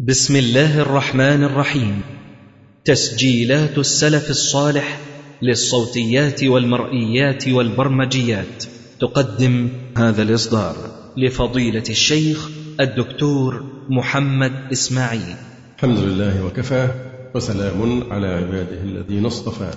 بسم الله الرحمن الرحيم. تسجيلات السلف الصالح للصوتيات والمرئيات والبرمجيات. تقدم هذا الإصدار لفضيلة الشيخ الدكتور محمد إسماعيل. الحمد لله وكفى وسلام على عباده الذين اصطفى.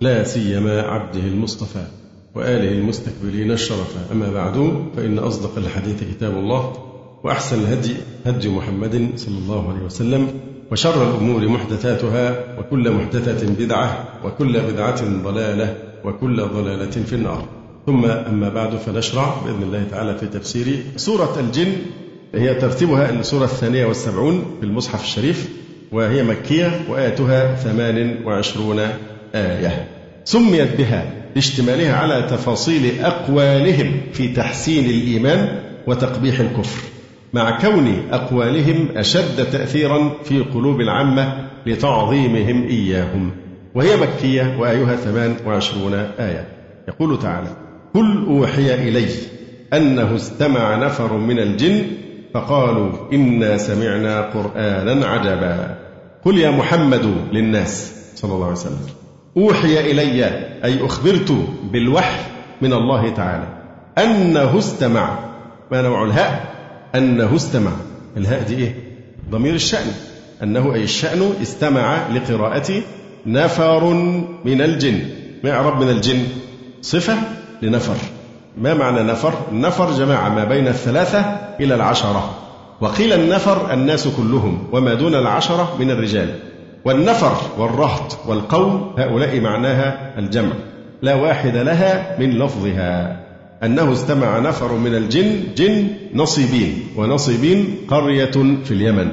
لا سيما عبده المصطفى وآله المستكبرين الشرفا أما بعد فإن أصدق الحديث كتاب الله. وأحسن الهدي هدي محمد صلى الله عليه وسلم وشر الأمور محدثاتها وكل محدثة بدعة وكل بدعة ضلالة وكل ضلالة في النار. ثم أما بعد فنشرع بإذن الله تعالى في تفسير سورة الجن. هي ترتيبها السورة الثانية والسبعون في المصحف الشريف وهي مكية وآياتها ثمان وعشرون آية. سميت بها لاشتمالها على تفاصيل أقوالهم في تحسين الإيمان وتقبيح الكفر. مع كون أقوالهم أشد تأثيرا في قلوب العامة لتعظيمهم إياهم. وهي مكية وآيها ثمان وعشرون آية. يقول تعالى قل أوحي إلي أنه استمع نفر من الجن فقالوا إنا سمعنا قرآنا عجبا. قل يا محمد للناس. صلى الله عليه وسلم. أوحي إلي أي أخبرت بالوحي من الله تعالى أنه استمع. ما نوع الهاء؟ أنه استمع. الهاء دي إيه؟ ضمير الشأن. أنه أي الشأن استمع لقراءة نفر من الجن. ما يعرب من الجن؟ صفة لنفر. ما معنى نفر؟ نفر جماعة ما بين الثلاثة إلى العشرة. وقيل النفر الناس كلهم وما دون العشرة من الرجال. والنفر والرهط والقوم هؤلاء معناها الجمع. لا واحد لها من لفظها. أنه استمع نفر من الجن جن نصيبين ونصيبين قرية في اليمن.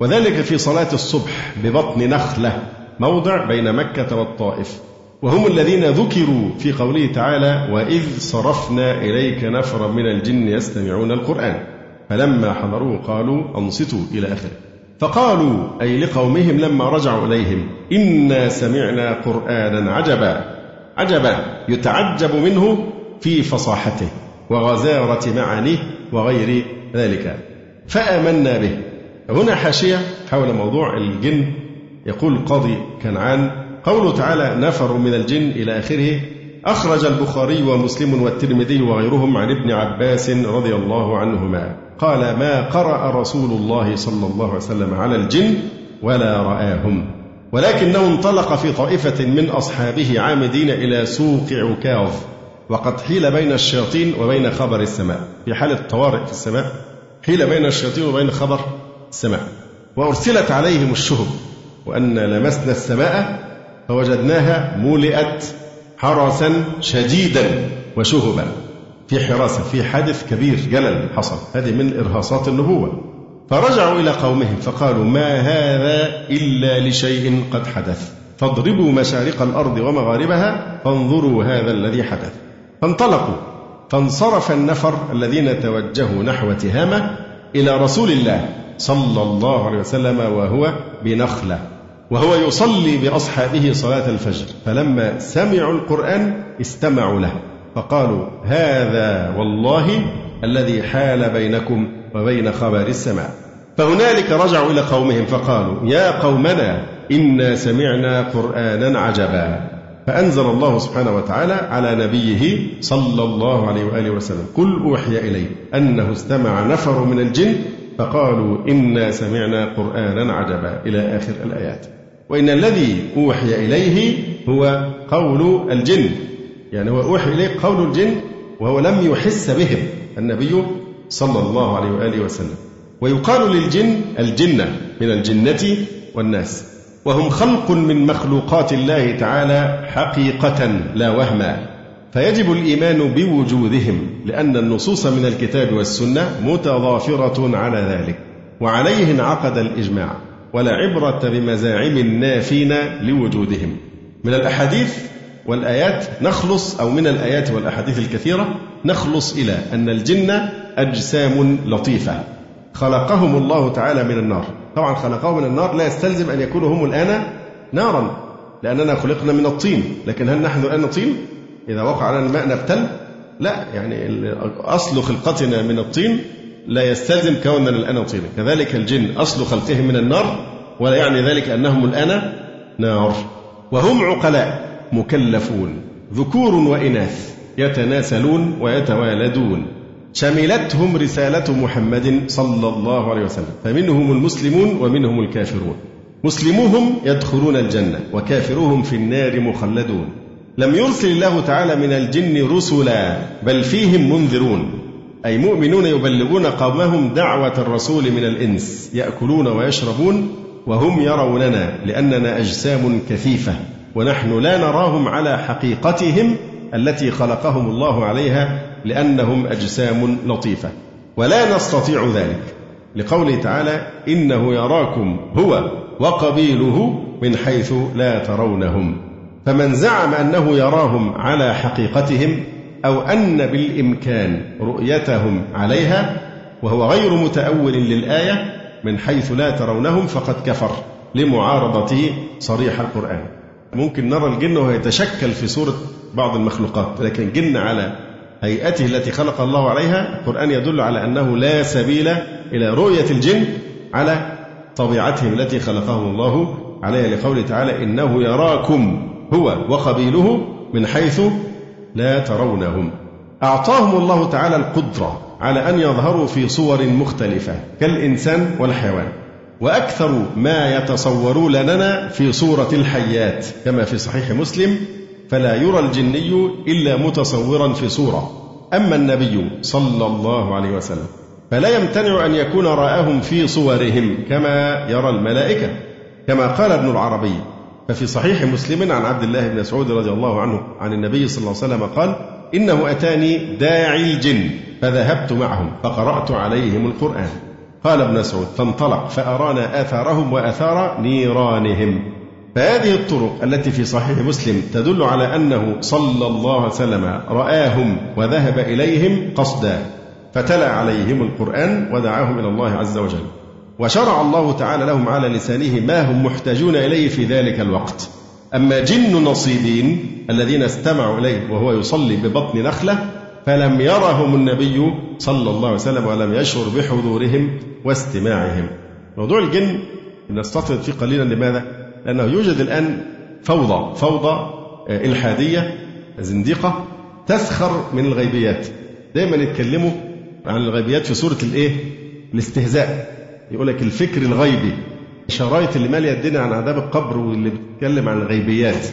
وذلك في صلاة الصبح ببطن نخلة موضع بين مكة والطائف. وهم الذين ذكروا في قوله تعالى وإذ صرفنا إليك نفرا من الجن يستمعون القرآن فلما حضروه قالوا أنصتوا إلى آخره. فقالوا أي لقومهم لما رجعوا إليهم إنا سمعنا قرآنا عجبا. عجبا يتعجب منه في فصاحته وغزارة معانيه وغير ذلك. فآمنا به. هنا حاشية حول موضوع الجن. يقول القاضي كنعان قوله تعالى نفر من الجن إلى آخره. أخرج البخاري ومسلم والترمذي وغيرهم عن ابن عباس رضي الله عنهما. قال ما قرأ رسول الله صلى الله عليه وسلم على الجن ولا رآهم. ولكنه انطلق في طائفة من أصحابه عامدين إلى سوق عكاظ. وقد حيل بين الشياطين وبين خبر السماء. في حالة طوارئ في السماء حيل بين الشياطين وبين خبر السماء. وأرسلت عليهم الشهب وأن لمسنا السماء فوجدناها مولئت حرسا شديدا وشهبا. في حراسة في حادث كبير جلل حصل. هذه من إرهاصات النبوة. فرجعوا إلى قومهم فقالوا ما هذا إلا لشيء قد حدث. فاضربوا مشارق الأرض ومغاربها فانظروا هذا الذي حدث. فانطلقوا فانصرف النفر الذين توجهوا نحو تهامة إلى رسول الله صلى الله عليه وسلم وهو بنخلة وهو يصلي بأصحابه صلاة الفجر. فلما سمعوا القرآن استمعوا له فقالوا هذا والله الذي حال بينكم وبين خبر السماء. فهنالك رجعوا إلى قومهم فقالوا يا قومنا إنا سمعنا قرآنا عجبا. فأنزل الله سبحانه وتعالى على نبيه صلى الله عليه وآله وسلم. قل أوحي إلي أنه استمع نفر من الجن فقالوا إنا سمعنا قرآنا عجبا إلى آخر الآيات. وإن الذي أوحي إليه هو قول الجن. يعني هو أوحي إليه قول الجن وهو لم يحس بهم النبي صلى الله عليه وآله وسلم. ويقال للجن الجنة من الجنة والناس. وهم خلق من مخلوقات الله تعالى حقيقة لا وهما فيجب الإيمان بوجودهم لأن النصوص من الكتاب والسنة متضافرة على ذلك وعليه انعقد الإجماع ولا عبرة بمزاعم النافين لوجودهم. من الأحاديث والآيات نخلص أو من الآيات والأحاديث الكثيرة نخلص إلى أن الجن أجسام لطيفة. خلقهم الله تعالى من النار. طبعا خلقهم من النار لا يستلزم أن يكونوا هم الآن نارا لأننا خلقنا من الطين. لكن هل نحن الآن طين؟ إذا وقع علينا الماء نبتل؟ لا يعني أصل خلقتنا من الطين لا يستلزم كوننا الآن طينا. كذلك الجن أصل خلقهم من النار ولا يعني ذلك أنهم الآن نار. وهم عقلاء مكلفون ذكور وإناث يتناسلون ويتوالدون. شملتهم رسالة محمد صلى الله عليه وسلم. فمنهم المسلمون ومنهم الكافرون. مسلموهم يدخلون الجنة وكافروهم في النار مخلدون. لم يرسل الله تعالى من الجن رسلا بل فيهم منذرون. أي مؤمنون يبلغون قومهم دعوة الرسول من الإنس يأكلون ويشربون وهم يروننا لأننا أجسام كثيفة ونحن لا نراهم على حقيقتهم التي خلقهم الله عليها لأنهم أجسام لطيفة. ولا نستطيع ذلك. لقوله تعالى إنه يراكم هو وقبيله من حيث لا ترونهم. فمن زعم أنه يراهم على حقيقتهم أو أن بالإمكان رؤيتهم عليها وهو غير متأول للآية من حيث لا ترونهم فقد كفر لمعارضته صريح القرآن. ممكن نرى الجن وهو يتشكل في صورة بعض المخلوقات لكن جن على هيئته التي خلق الله عليها. القرآن يدل على أنه لا سبيل إلى رؤية الجن على طبيعتهم التي خلقهم الله عليها. لقوله تعالى إنه يراكم هو وقبيله من حيث لا ترونهم. أعطاهم الله تعالى القدرة على أن يظهروا في صور مختلفة كالإنسان والحيوان وأكثر ما يتصورون لنا في صورة الحيات كما في صحيح مسلم. فلا يرى الجني إلا متصورا في صورة. أما النبي صلى الله عليه وسلم فلا يمتنع أن يكون رآهم في صورهم كما يرى الملائكة كما قال ابن العربي. ففي صحيح مسلم عن عبد الله بن مسعود رضي الله عنه عن النبي صلى الله عليه وسلم قال إنه أتاني داعي الجن فذهبت معهم فقرأت عليهم القرآن. قال ابن مسعود فانطلق فأرانا آثارهم وآثار نيرانهم. فهذه الطرق التي في صحيح مسلم تدل على أنه صلى الله عليه وسلم رآهم وذهب إليهم قصدا فتلا عليهم القرآن ودعاهم إلى الله عز وجل. وشرع الله تعالى لهم على لسانه ما هم محتاجون إليه في ذلك الوقت. أما جن نصيبين الذين استمعوا إليه وهو يصلي ببطن نخلة فلم يرهم النبي صلى الله عليه وسلم ولم يشعر بحضورهم واستماعهم. موضوع الجن نستطرد فيه قليلا لماذا؟ لأنه يوجد الآن فوضى فوضى آه، إلحادية زنديقة تسخر من الغيبيات. دايما يتكلموا عن الغيبيات في صورة الإيه؟ الاستهزاء. يقول لك الفكر الغيبي الشرايط اللي ماليه الدنيا عن عذاب القبر واللي بتتكلم عن الغيبيات.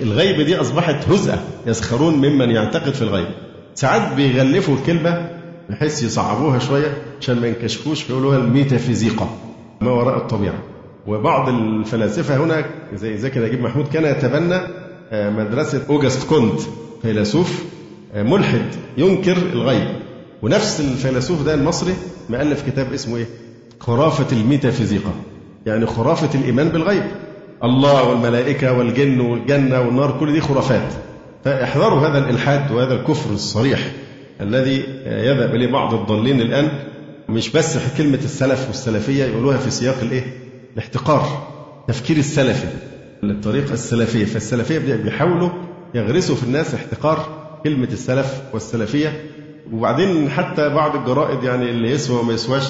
الغيب دي أصبحت هزءه يسخرون ممن يعتقد في الغيب. ساعات بيغلفوا الكلمة بحيث يصعبوها شوية عشان ما ينكشفوش فيقولوها الميتافيزيقا ما وراء الطبيعة. وبعض الفلاسفة هنا زي زكي نجيب محمود كان يتبنى آه، مدرسة اوجست كونت فيلسوف آه، ملحد ينكر الغيب. ونفس الفيلسوف ده المصري مؤلف كتاب اسمه إيه؟ خرافة الميتافيزيقا يعني خرافة الإيمان بالغيب. الله والملائكة والجن والجنة والنار كل دي خرافات. فاحذروا هذا الإلحاد وهذا الكفر الصريح الذي يذهب إليه بعض الضالين الآن. مش بس كلمة السلف والسلفية يقولوها في سياق الإيه؟ الاحتقار تفكير السلفي الطريقة السلفية. فالسلفية بيحاولوا يغرسوا في الناس احتقار كلمة السلف والسلفية. وبعدين حتى بعض الجرائد يعني اللي يسوى وما يسواش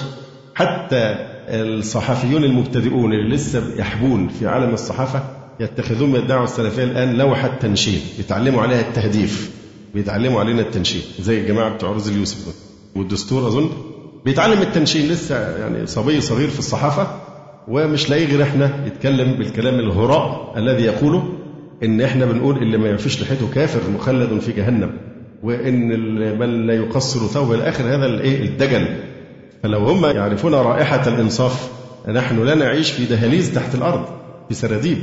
حتى الصحفيون المبتدئون اللي لسه يحبون في عالم الصحافة يتخذون من الدعوة السلفية الآن لوحة تنشيد. يتعلموا عليها التهديف بيتعلموا علينا التنشيد. زي الجماعة بتوع رز اليوسف والدستور أظن بيتعلم التنشين لسه يعني صبي صغير في الصحافة ومش لاقي غير إحنا يتكلم بالكلام الهراء الذي يقوله إن إحنا بنقول اللي ما يفيش لحيته كافر مخلد في جهنم وإن من لا يقصر ثوبه إلى آخر هذا الايه الدجل. فلو هم يعرفون رائحة الإنصاف نحن لا نعيش في دهاليز تحت الأرض في سراديب.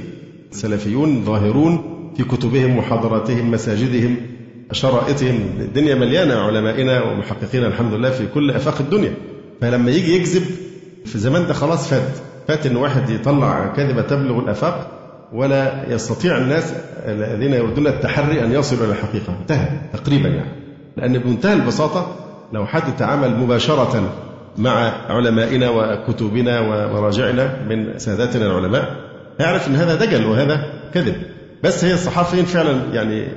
سلفيون ظاهرون في كتبهم محاضراتهم مساجدهم شرائطهم الدنيا مليانة علمائنا ومحققينا الحمد لله في كل آفاق الدنيا. فلما يجي يكذب في زمان ده خلاص فات. فات إن واحد يطلع كذبة تبلغ الأفاق ولا يستطيع الناس الذين يردون التحري أن يصلوا إلى الحقيقة. انتهى تقريبا يعني. لأن بمنتهى البساطة لو حد تعامل مباشرة مع علمائنا وكتبنا ومراجعنا من ساداتنا العلماء يعرف إن هذا دجل وهذا كذب. بس هي الصحفيين فعلا يعني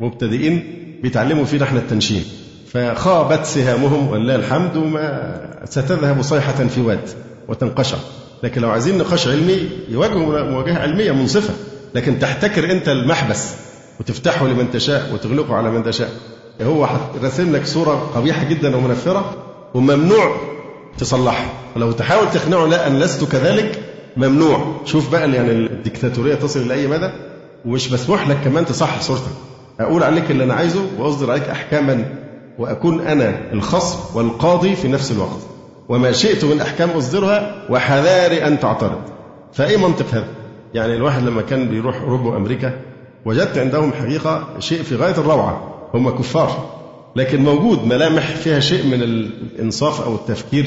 مبتدئين بيتعلموا فينا إحنا التنشين. فخابت سهامهم ولله الحمد وما ستذهب صيحة في واد وتنقشع. لكن لو عايزين نقاش علمي يواجهوا مواجهة علمية منصفة لكن تحتكر أنت المحبس وتفتحه لمن تشاء وتغلقه على من تشاء. هو رسم لك صورة قبيحة جدا ومنفرة وممنوع تصلحها. ولو تحاول تقنعه لا أن لست كذلك ممنوع. شوف بقى يعني الديكتاتورية تصل لأي مدى ومش مسموح لك كمان تصحح صورتك. أقول عليك اللي أنا عايزه وأصدر عليك أحكاما وأكون أنا الخصم والقاضي في نفس الوقت. وما شئت من أحكام أصدرها وحذاري أن تعترض. فأي منطق هذا؟ يعني الواحد لما كان بيروح أوروبا وأمريكا وجدت عندهم حقيقة شيء في غاية الروعة. هم كفار. لكن موجود ملامح فيها شيء من الإنصاف أو التفكير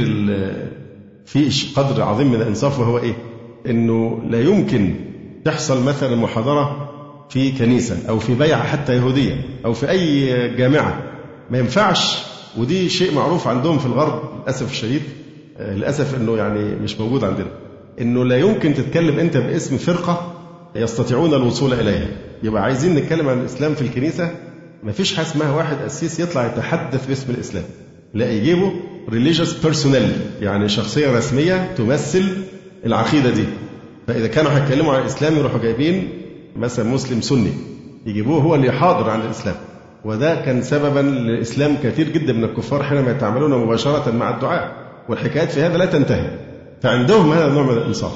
في قدر عظيم من الإنصاف وهو إيه؟ إنه لا يمكن تحصل مثلا محاضرة في كنيسة أو في بيعة حتى يهودية أو في أي جامعة. ما ينفعش ودي شيء معروف عندهم في الغرب للأسف الشديد للأسف إنه يعني مش موجود عندنا. إنه لا يمكن تتكلم أنت باسم فرقة يستطيعون الوصول إليها. يبقى عايزين نتكلم عن الإسلام في الكنيسة ما فيش حاجة اسمها واحد قسيس يطلع يتحدث باسم الإسلام. لا يجيبوا religious personnel يعني شخصية رسمية تمثل العقيدة دي. فإذا كانوا هيتكلموا عن الإسلام يروحوا جايبين مثلا مسلم سني يجيبوه هو اللي يحاضر عن الإسلام. وده كان سببا لإسلام كثير جدا من الكفار حينما يتعاملون مباشرة مع الدعاء. والحكايات في هذا لا تنتهي. فعندهم هذا النوع من الإنصاف.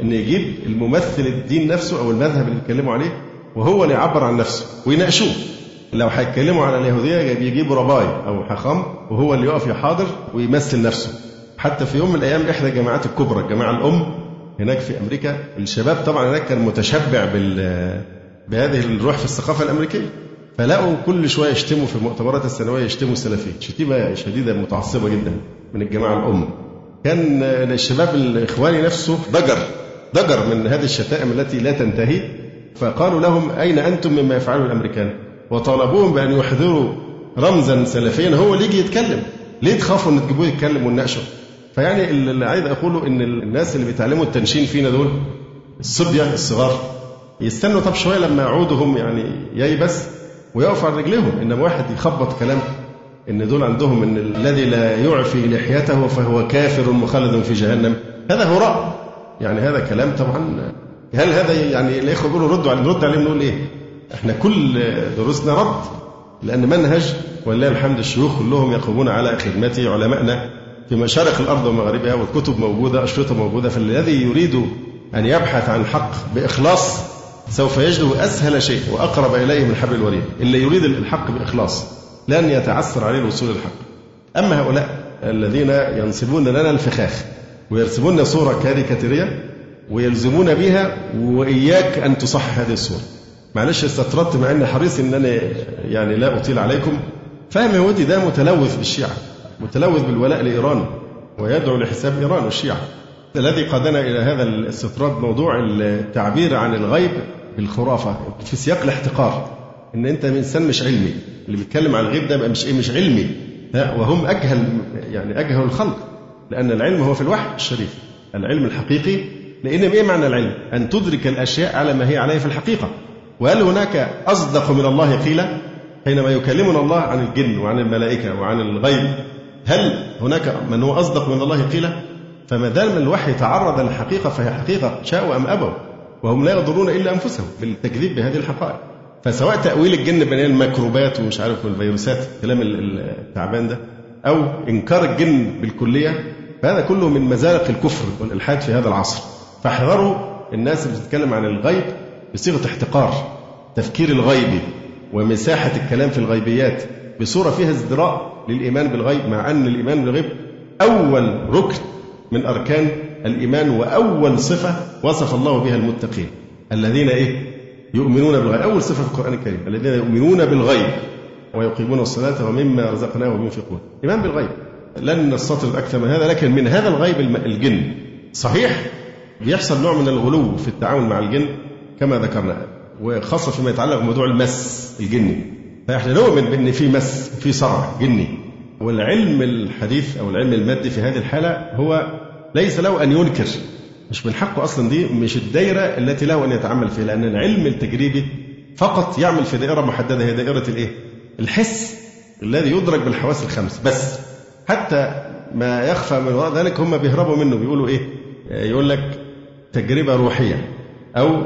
إن يجيب الممثل الدين نفسه أو المذهب اللي بيتكلموا عليه وهو اللي يعبر عن نفسه ويناقشوه. لو هيتكلموا على اليهودية بيجيبوا رباي أو حخام وهو اللي يقف يحاضر ويمثل نفسه. حتى في يوم من الأيام إحدى الجامعات الكبرى الجامعة الأم هناك في أمريكا. الشباب طبعا هناك كان متشبع بال بهذه الروح في الثقافة الأمريكية. فلقوا كل شوية يشتموا في المؤتمرات السنوية يشتموا السلفيين شتيمة شديدة متعصبة جدا من الجماعة الأم. كان الشباب الإخواني نفسه ضجر ضجر من هذه الشتائم التي لا تنتهي. فقالوا لهم أين أنتم مما يفعله الأمريكان؟ وطالبوهم بأن يحضروا رمزا سلفيا. هو اللي يجي يتكلم. ليه تخافوا إن تجيبوه يتكلم ونناقشه؟ فيعني اللي عايز أقوله إن الناس اللي بيتعلموا التنشين فينا دول الصبيه الصغار يستنوا طب شوية لما يعودوا هم يعني ييبس. ويقفوا على رجليهم انما واحد يخبط كلام إن دول عندهم إن الذي لا يعفي لحيته فهو كافر مخلد في جهنم هذا هراء يعني هذا كلام طبعا هل هذا يعني الإخوة بيقولوا ردوا عليه نرد عليه نقول إيه؟ إحنا كل دروسنا رد لأن منهج ولله الحمد الشيوخ كلهم يقومون على خدمته علمائنا في مشارق الأرض ومغاربها والكتب موجودة أشرطة موجودة فالذي يريد أن يبحث عن الحق بإخلاص سوف يجد أسهل شيء وأقرب إليه من حبل الوريد اللي يريد الحق بإخلاص لن يتعثر عليه الوصول للحق. أما هؤلاء الذين ينصبون لنا الفخاخ ويرسمون صورة كاريكاتيرية ويلزمون بها وإياك أن تصحح هذه الصورة معلش استطردت مع اني حريص ان أنا يعني لا أطيل عليكم. فهم يهودي ده متلوث بالشيعة متلوث بالولاء لإيران ويدعو لحساب إيران والشيعة. الذي قادنا إلى هذا الاستطراد موضوع التعبير عن الغيب بالخرافة في سياق الاحتقار. إن أنت إنسان مش علمي اللي بيتكلم عن الغيب ده مش مش علمي. وهم أجهل يعني أجهل الخلق لأن العلم هو في الوحي الشريف. العلم الحقيقي لأن إيه معنى العلم؟ أن تدرك الأشياء على ما هي عليه في الحقيقة. وهل هناك أصدق من الله قيلا؟ حينما يكلمنا الله عن الجن وعن الملائكة وعن الغيب هل هناك من هو أصدق من الله قيلا؟ فما دام الوحي تعرض للحقيقة فهي حقيقة شاءوا أم أبوا وهم لا يضرون إلا أنفسهم بالتكذيب بهذه الحقائق. فسواء تأويل الجن بين الميكروبات ومش عارف والفيروسات الكلام التعبان ده أو إنكار الجن بالكلية فهذا كله من مزالق الكفر والإلحاد في هذا العصر. فاحذروا الناس اللي بتتكلم عن الغيب بصيغة احتقار تفكير الغيبي ومساحة الكلام في الغيبيات بصورة فيها ازدراء للإيمان بالغيب مع أن الإيمان بالغيب أول ركن من أركان الإيمان وأول صفة وصف الله بها المتقين. الذين إيه؟ يؤمنون بالغيب. أول صفة في القرآن الكريم. الذين يؤمنون بالغيب ويقيمون الصلاة ومما رزقناهم ينفقون. إيمان بالغيب. لن نستطرد أكثر من هذا لكن من هذا الغيب الجن. صحيح بيحصل نوع من الغلو في التعامل مع الجن كما ذكرنا. وخاصة فيما يتعلق بموضوع المس الجني. فإحنا نؤمن بأن في مس في صرع جني. والعلم الحديث أو العلم المادي في هذه الحالة هو ليس له أن ينكر. مش من حقه أصلا دي مش الدائرة التي له أن يتعامل فيها لأن العلم التجريبي فقط يعمل في دائرة محددة هي دائرة الإيه؟ الحس الذي يدرك بالحواس الخمس بس. حتى ما يخفى من وراء ذلك هم بيهربوا منه بيقولوا إيه؟ يقول لك تجربة روحية أو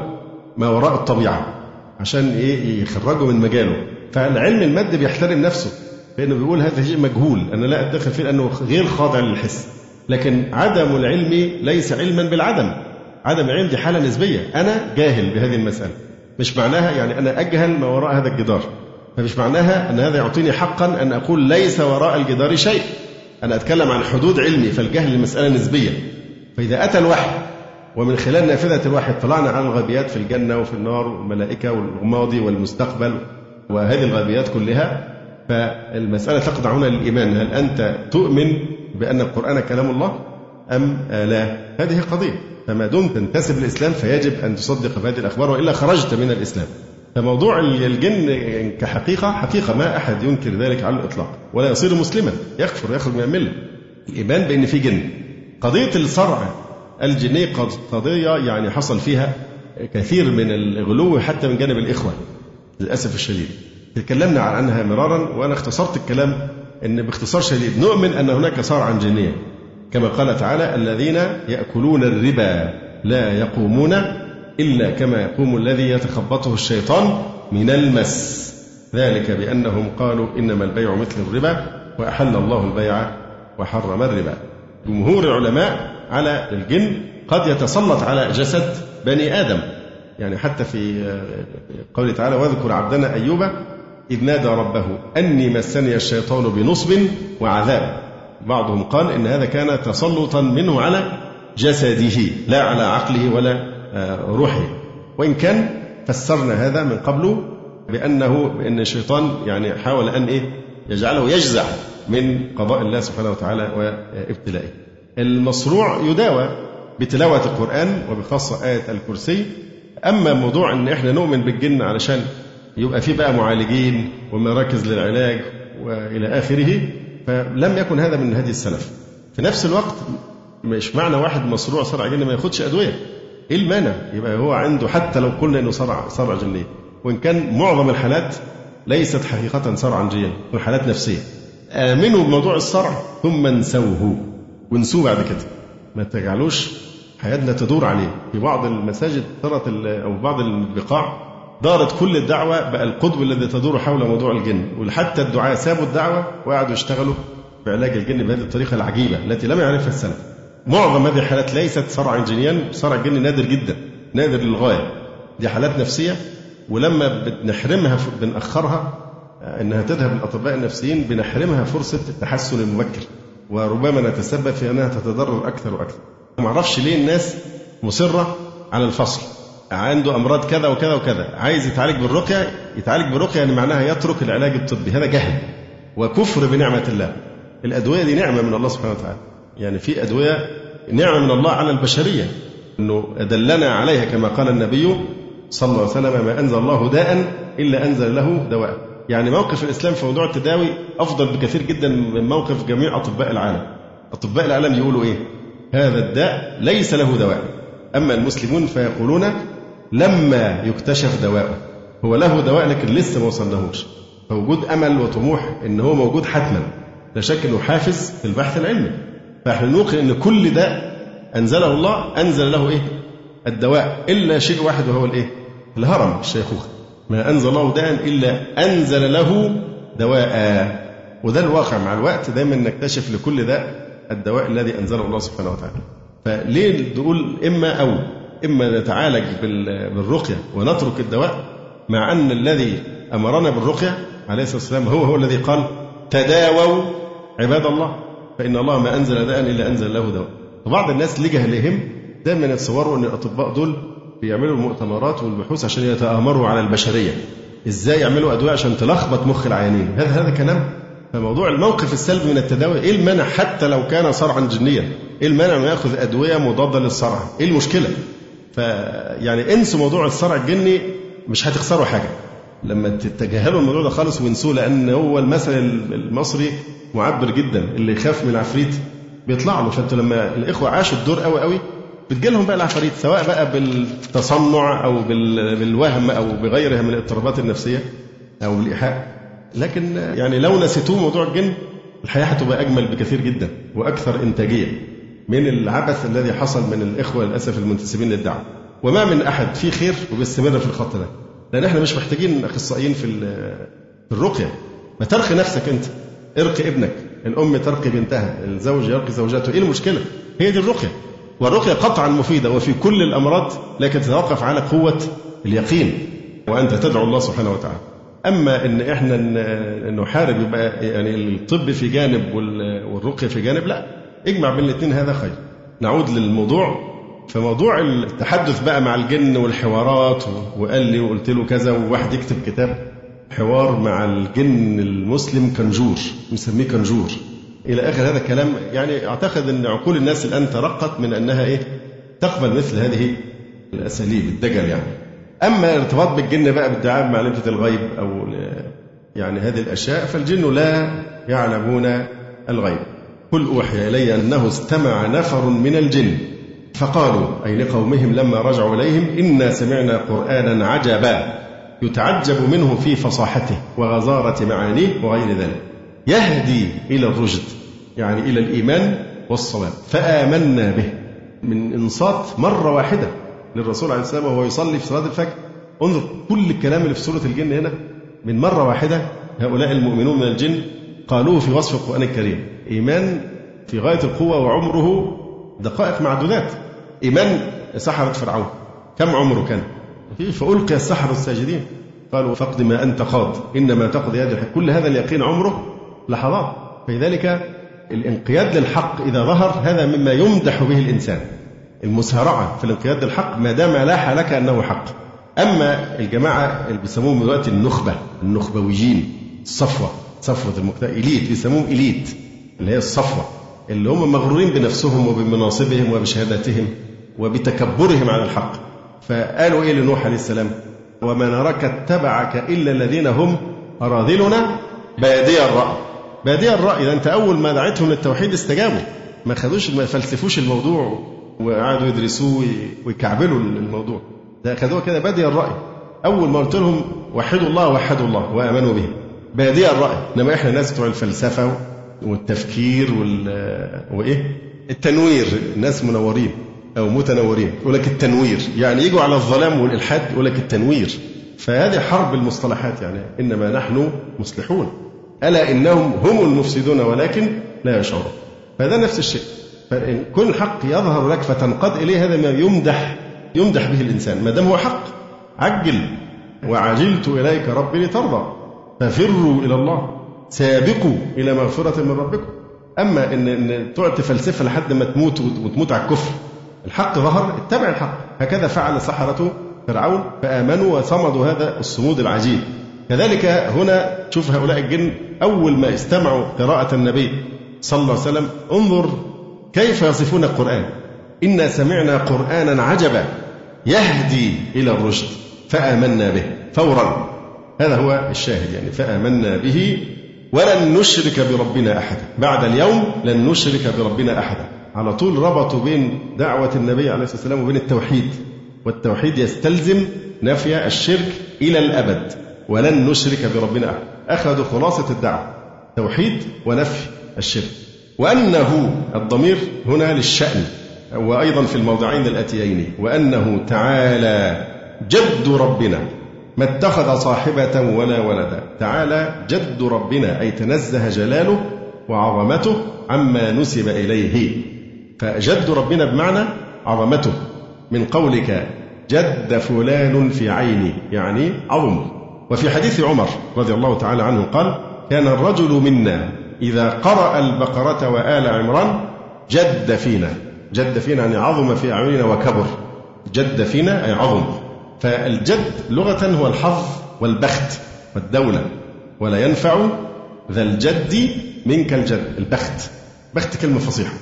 ما وراء الطبيعة عشان إيه؟ يخرجوا من مجاله. فالعلم المادي بيحترم نفسه. لأنه بيقول هذا شيء مجهول أنا لا أتدخل فيه لأنه غير خاضع للحس. لكن عدم العلم ليس علما بالعدم. عدم العلم دي حالة نسبية. أنا جاهل بهذه المسألة. مش معناها يعني أنا أجهل ما وراء هذا الجدار. فمش معناها أن هذا يعطيني حقا أن أقول ليس وراء الجدار شيء. أنا أتكلم عن حدود علمي فالجهل المسألة نسبية. فإذا أتى الوحي ومن خلال نافذة الوحي اطلعنا على الغيبيات في الجنة وفي النار والملائكة والماضي والمستقبل وهذه الغيبيات كلها فالمسألة تخضع هنا للإيمان. هل أنت تؤمن بأن القرآن كلام الله أم لا؟ هذه قضية. فما دمت تنتسب للإسلام فيجب أن تصدق بهذه الأخبار وإلا خرجت من الإسلام. فموضوع الجن كحقيقة حقيقة ما أحد ينكر ذلك على الإطلاق ولا يصير مسلما. يكفر يخرج من الملة. الإيمان بأن في جن. قضية الصرع الجني قضية يعني حصل فيها كثير من الغلو حتى من جانب الإخوة للأسف الشديد. تكلمنا عنها مرارا وأنا اختصرت الكلام أن باختصار شديد نؤمن أن هناك صرعا جنيا. كما قال تعالى الذين يأكلون الربا لا يقومون إلا كما يقوم الذي يتخبطه الشيطان من المس. ذلك بأنهم قالوا إنما البيع مثل الربا وأحل الله البيع وحرم الربا. جمهور العلماء على الجن قد يتسلط على جسد بني آدم. يعني حتى في قوله تعالى واذكر عبدنا أيوب إذ نادى ربه أني مسني الشيطان بنصب وعذاب. بعضهم قال إن هذا كان تسلطا منه على جسده لا على عقله ولا آه، روحه. وإن كان فسرنا هذا من قبل بأنه بأن الشيطان يعني حاول أن إيه؟ يجعله يجزع من قضاء الله سبحانه وتعالى وابتلائه. المصروع يداوى بتلاوة القرآن وبخاصة آية الكرسي. أما موضوع أن إحنا نؤمن بالجن علشان يبقى في بقى معالجين ومراكز للعلاج وإلى آخره فلم يكن هذا من هدي السلف. في نفس الوقت مش معنى واحد مصروع صرع جني ما ياخدش أدوية. إيه المانع؟ يبقى هو عنده حتى لو قلنا إنه صرع صرع جني. وإن كان معظم الحالات ليست حقيقة صرعا جنيا حالات نفسية. آمنوا بموضوع الصرع ثم انسوه. وانسوه بعد كده. ما تجعلوش حياتنا تدور عليه. في بعض المساجد صارت أو بعض البقاع دارت كل الدعوة بقى القطب الذي تدور حول موضوع الجن وحتى الدعاة سابوا الدعوة وقعدوا يشتغلوا بعلاج الجن بهذه الطريقة العجيبة التي لم يعرفها السلف. معظم هذه الحالات ليست صرعا جنيا صرع الجن نادر جدا نادر للغاية. دي حالات نفسية ولما بنحرمها بنأخرها إنها تذهب للأطباء النفسيين بنحرمها فرصة التحسن المبكر. وربما نتسبب في أنها تتضرر أكثر وأكثر. ما أعرفش ليه الناس مصرة على الفصل. عنده أمراض كذا وكذا وكذا. عايز يتعالج بالرقية يتعالج بالرقية يعني معناها يترك العلاج الطبي. هذا جهل وكفر بنعمة الله. الأدوية دي نعمة من الله سبحانه وتعالى. يعني في أدوية نعمة من الله على البشرية. إنه أدلنا عليها كما قال النبي صلى الله عليه وسلم ما أنزل الله داء إلا أنزل له دواء. يعني موقف الإسلام في موضوع التداوي أفضل بكثير جدا من موقف جميع أطباء العالم. أطباء العالم يقولوا إيه؟ هذا الداء ليس له دواء. أما المسلمون فيقولون لما يكتشف دواءه. هو له دواء لكن لسه ما وصلناهوش. فوجود أمل وطموح إن هو موجود حتما. لا شك إنه حافز في البحث العلمي. فإحنا نوقن إن كل داء أنزله الله أنزل له إيه؟ الدواء. إلا شيء واحد وهو الإيه؟ الهرم الشيخوخة. ما أنزل الله داء إلا أنزل له دواء. وده الواقع مع الوقت دايما نكتشف لكل داء الدواء الذي أنزله الله سبحانه وتعالى. فليه نقول إما أو؟ إما نتعالج بالرقية ونترك الدواء مع أن الذي أمرنا بالرقية عليه الصلاة والسلام هو هو الذي قال تداووا عباد الله فإن الله ما أنزل داء إلا أنزل له دواء. فبعض الناس لجهلهم دايما يتصوروا أن الأطباء دول بيعملوا المؤتمرات والبحوث عشان يتآمروا على البشرية. إزاي يعملوا أدوية عشان تلخبط مخ العيانين؟ هذا هذا كلام. فموضوع الموقف السلبي من التداوي إيه المانع حتى لو كان صرعا جنيا؟ إيه المانع انه يأخذ أدوية مضادة للصرع؟ إيه المشكلة؟ فيعني انسوا موضوع الصرع الجني مش هتخسروا حاجة. لما تتجاهلوا الموضوع ده خالص وانسوه لأن هو المثل المصري معبر جدا. اللي يخاف من العفريت بيطلع له. فانتوا لما الإخوة عاشوا الدور قوي قوي بتجي لهم بقى العفاريت سواء بقى بالتصنع أو بالوهم أو بغيرها من الاضطرابات النفسية أو بالإيحاء. لكن يعني لو نسيتوه موضوع الجن الحياة هتبقى أجمل بكثير جدا وأكثر إنتاجية. من العبث الذي حصل من الإخوة للأسف المنتسبين للدعوة. وما من أحد في خير وبيستمر في الخط ده. لأن إحنا مش محتاجين أخصائيين في في الرقية. ما ترقي نفسك أنت. ارقي ابنك. الأم ترقي بنتها. الزوج يرقي زوجته إيه المشكلة؟ هي دي الرقية. والرقية قطعا مفيدة. وفي كل الأمراض لكن تتوقف على قوة اليقين. وأنت تدعو الله سبحانه وتعالى. أما إن إحنا نحارب يبقى يعني الطب في جانب والرقية في جانب لا. اجمع بين الاثنين هذا خير. نعود للموضوع. فموضوع التحدث بقى مع الجن والحوارات وقال لي وقلت له كذا وواحد يكتب كتاب حوار مع الجن المسلم كنجور مسميه كنجور. إلى آخر هذا الكلام يعني أعتقد إن عقول الناس الآن ترقت من أنها إيه؟ تقبل مثل هذه الأساليب الدجل يعني. أما الارتباط بالجن بقى بادعاء معرفه الغيب أو يعني هذه الأشياء فالجن لا يعلمون الغيب. قل أوحي إلي أنه استمع نفر من الجن. فقالوا أي لقومهم لما رجعوا إليهم إنا سمعنا قرآنا عجبا يتعجب منه في فصاحته وغزارة معانيه وغير ذلك. يهدي إلى الرشد يعني إلى الإيمان والصواب فآمنا به. من إنصات مرة واحدة للرسول عليه السلام وهو يصلي في صلاة الفجر. انظر كل الكلام اللي في سورة الجن هنا من مرة واحدة. هؤلاء المؤمنون من الجن قالوه في وصف القرآن الكريم إيمان في غاية القوة وعمره دقائق معدودات إيمان سحرة فرعون. كم عمره كان؟ فألقي السحرة الساجدين. قالوا فاقد ما أنت قاض إنما تقضي الحق كل هذا اليقين عمره لحظات. فلذلك الانقياد للحق إذا ظهر هذا مما يمدح به الإنسان. المسارعة في الانقياد للحق ما دام لاح لك أنه حق. أما الجماعة اللي بيسموهم دلوقتي النخبة النخبويين الصفوة. صفوة المجتمع إليت بيسموهم إليت اللي هي الصفوة اللي هم مغرورين بنفسهم وبمناصبهم وبشهاداتهم وبتكبرهم على الحق. فقالوا إيه لنوح عليه السلام؟ وما نراك اتبعك إلا الذين هم أراذلنا. بادي الرأي. بادي الرأي. ده أنت أول ما دعيتهم للتوحيد استجابوا. ما خدوش ما فلسفوش الموضوع وقعدوا يدرسوه ويكعبلوا الموضوع. ده خدوها كده. بادي الرأي. أول ما قلت لهم وحدوا الله وحدوا الله وآمنوا به بادي الرأي؟ إنما إحنا ناس بتوع الفلسفة والتفكير وال وإيه؟ التنوير الناس منورين أو متنورين يقول لك التنوير. يعني يجوا على الظلام والإلحاد يقول لك التنوير. فهذه حرب المصطلحات يعني. إنما نحن مصلحون. ألا إنهم هم المفسدون ولكن لا يشعرون. فهذا نفس الشيء. فإن كل الحق يظهر لك فتنقاد إليه هذا ما يمدح يمدح به الإنسان. ما دام هو حق عجل. وعجلت إليك ربي لترضى. ففروا إلى الله سابقوا إلى مغفرة من ربكم. أما إن إن تقعد تفلسفها لحد ما تموت وتموت على الكفر الحق ظهر اتبع الحق. هكذا فعل سحرة فرعون فآمنوا وصمدوا هذا الصمود العجيب. كذلك هنا شوف هؤلاء الجن أول ما استمعوا قراءة النبي صلى الله عليه وسلم انظر كيف يصفون القرآن. إنا سمعنا قرآنا عجبا يهدي إلى الرشد فآمنا به فورا. هذا هو الشاهد يعني فآمنا به ولن نشرك بربنا أحدا. بعد اليوم لن نشرك بربنا أحدا. على طول ربطوا بين دعوة النبي عليه الصلاة والسلام وبين التوحيد. والتوحيد يستلزم نفي الشرك إلى الأبد. ولن نشرك بربنا أحدا أخذوا خلاصة الدعوة توحيد ونفي الشرك. وأنه الضمير هنا للشأن وأيضا في الموضعين الآتيين وأنه تعالى جد ربنا. ما اتخذ صاحبة ولا ولدا. تعالى جد ربنا أي تنزه جلاله وعظمته عما نسب إليه. فجد ربنا بمعنى عظمته. من قولك جد فلان في عيني يعني عظم. وفي حديث عمر رضي الله تعالى عنه قال كان الرجل منا إذا قرأ البقرة وآل عمران جد فينا. جد فينا يعني عظم في أعيننا وكبر. جد فينا أي عظم. فالجد لغة هو الحظ والبخت والدولة ولا ينفع ذا الجد منك الجد البخت. بخت كلمة فصيحة.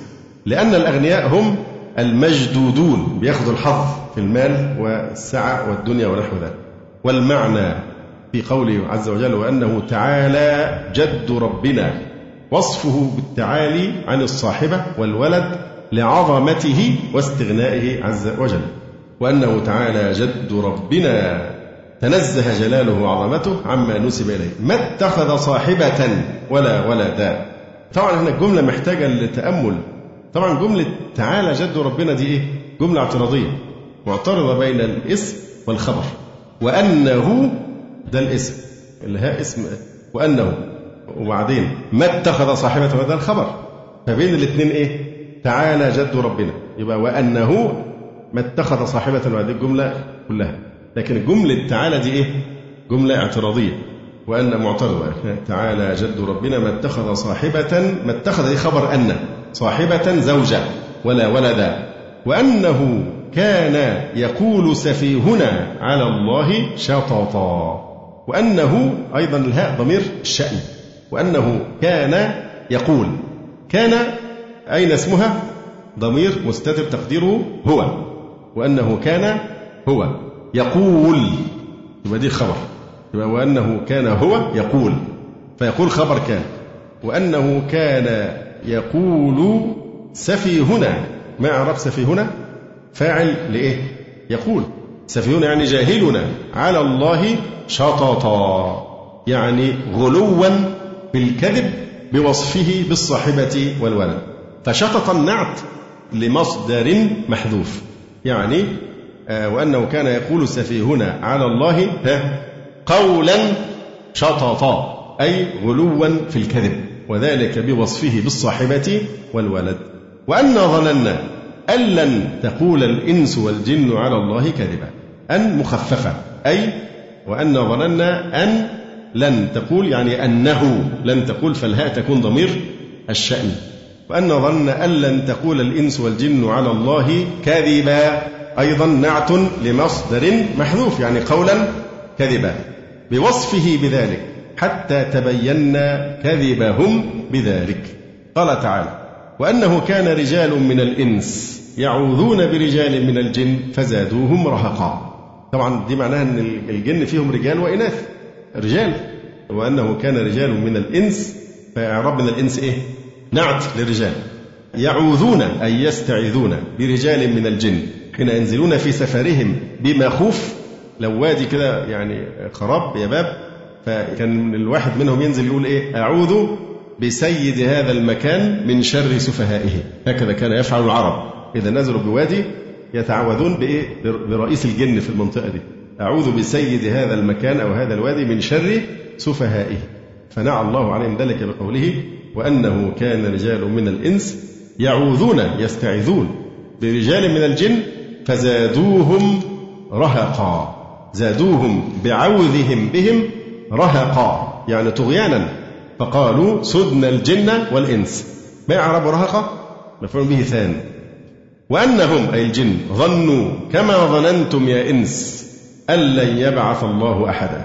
لأن الأغنياء هم المجدودون بياخذوا الحظ في المال والسعة والدنيا ونحو ذلك. والمعنى في قوله عز وجل وأنه تعالى جد ربنا وصفه بالتعالي عن الصاحبة والولد لعظمته واستغنائه عز وجل. وأنه تعالى جد ربنا. تنزه جلاله وعظمته عما نسب إليه. ما اتخذ صاحبة ولا ولدا. طبعا هنا الجملة محتاجة للتأمل طبعا جملة تعالى جد ربنا دي إيه؟ جملة اعتراضية. معترضة بين الاسم والخبر. وأنه ده الاسم. هي اسم وأنه. وبعدين ما اتخذ صاحبة وده الخبر. فبين الاثنين إيه؟ تعالى جد ربنا. يبقى وأنه ما اتخذ صاحبة وهذه الجملة كلها. لكن جملة تعالى دي إيه؟ جملة اعتراضية. وأن معترضة تعالى جد ربنا ما اتخذ صاحبة ما اتخذ دي خبر أن. صاحبة زوجة ولا ولدا وأنه كان يقول سفيهنا على الله شططا. وأنه أيضا الهاء ضمير الشأن. وأنه كان يقول. كان أين اسمها؟ ضمير مستتر تقديره هو. وأنه كان هو يقول. يبقى دي خبر. يبقى وأنه كان هو يقول. فيقول خبر كان. وأنه كان يقول سفيهنا ما إعراب سفيهنا فاعل لإيه؟ يقول. سفيهنا يعني جاهلنا. على الله شططا. يعني غلوا بالكذب بوصفه بالصاحبة والولد. فشطط النعت لمصدر محذوف. يعني آه وأنه كان يقول سفيهنا على الله قولا شططا أي غلوا في الكذب وذلك بوصفه بالصاحبة والولد. وأن ظننا أن لن تقول الإنس والجن على الله كذبا أن مخففة أي وأن ظننا أن لن تقول يعني أنه لن تقول فالهاء تكون ضمير الشأن. وأن ظن أن لن تقول الإنس والجن على الله كذبا أيضا نعت لمصدر محذوف يعني قولا كذبا. بوصفه بذلك حتى تبينا كذبهم بذلك. قال تعالى وأنه كان رجال من الإنس يعوذون برجال من الجن فزادوهم رهقا. طبعا دي معناها أن الجن فيهم رجال وإناث رجال. وأنه كان رجال من الإنس فإعراب من الإنس إيه؟ نعت للرجال. يعوذون أي يستعيذون برجال من الجن. حين ينزلون في سفرهم بمخوف لو وادي كده يعني خراب يا باب. فكان الواحد منهم ينزل يقول إيه؟ أعوذ بسيد هذا المكان من شر سفهائه. هكذا كان يفعل العرب. إذا نزلوا بوادي يتعوذون بإيه؟ برئيس الجن في المنطقة دي. أعوذ بسيد هذا المكان أو هذا الوادي من شر سفهائه. فنعى الله عليهم ذلك بقوله. وأنه كان رجال من الإنس يعوذون يستعيذون. برجال من الجن فزادوهم رهقا. زادوهم بعوذهم بهم رهقا. يعني طغيانا. فقالوا سدنا الجن والإنس. ما يعرب رهقا مفعول به ثاني وأنهم أي الجن ظنوا كما ظننتم يا إنس أن لن يبعث الله أحدا.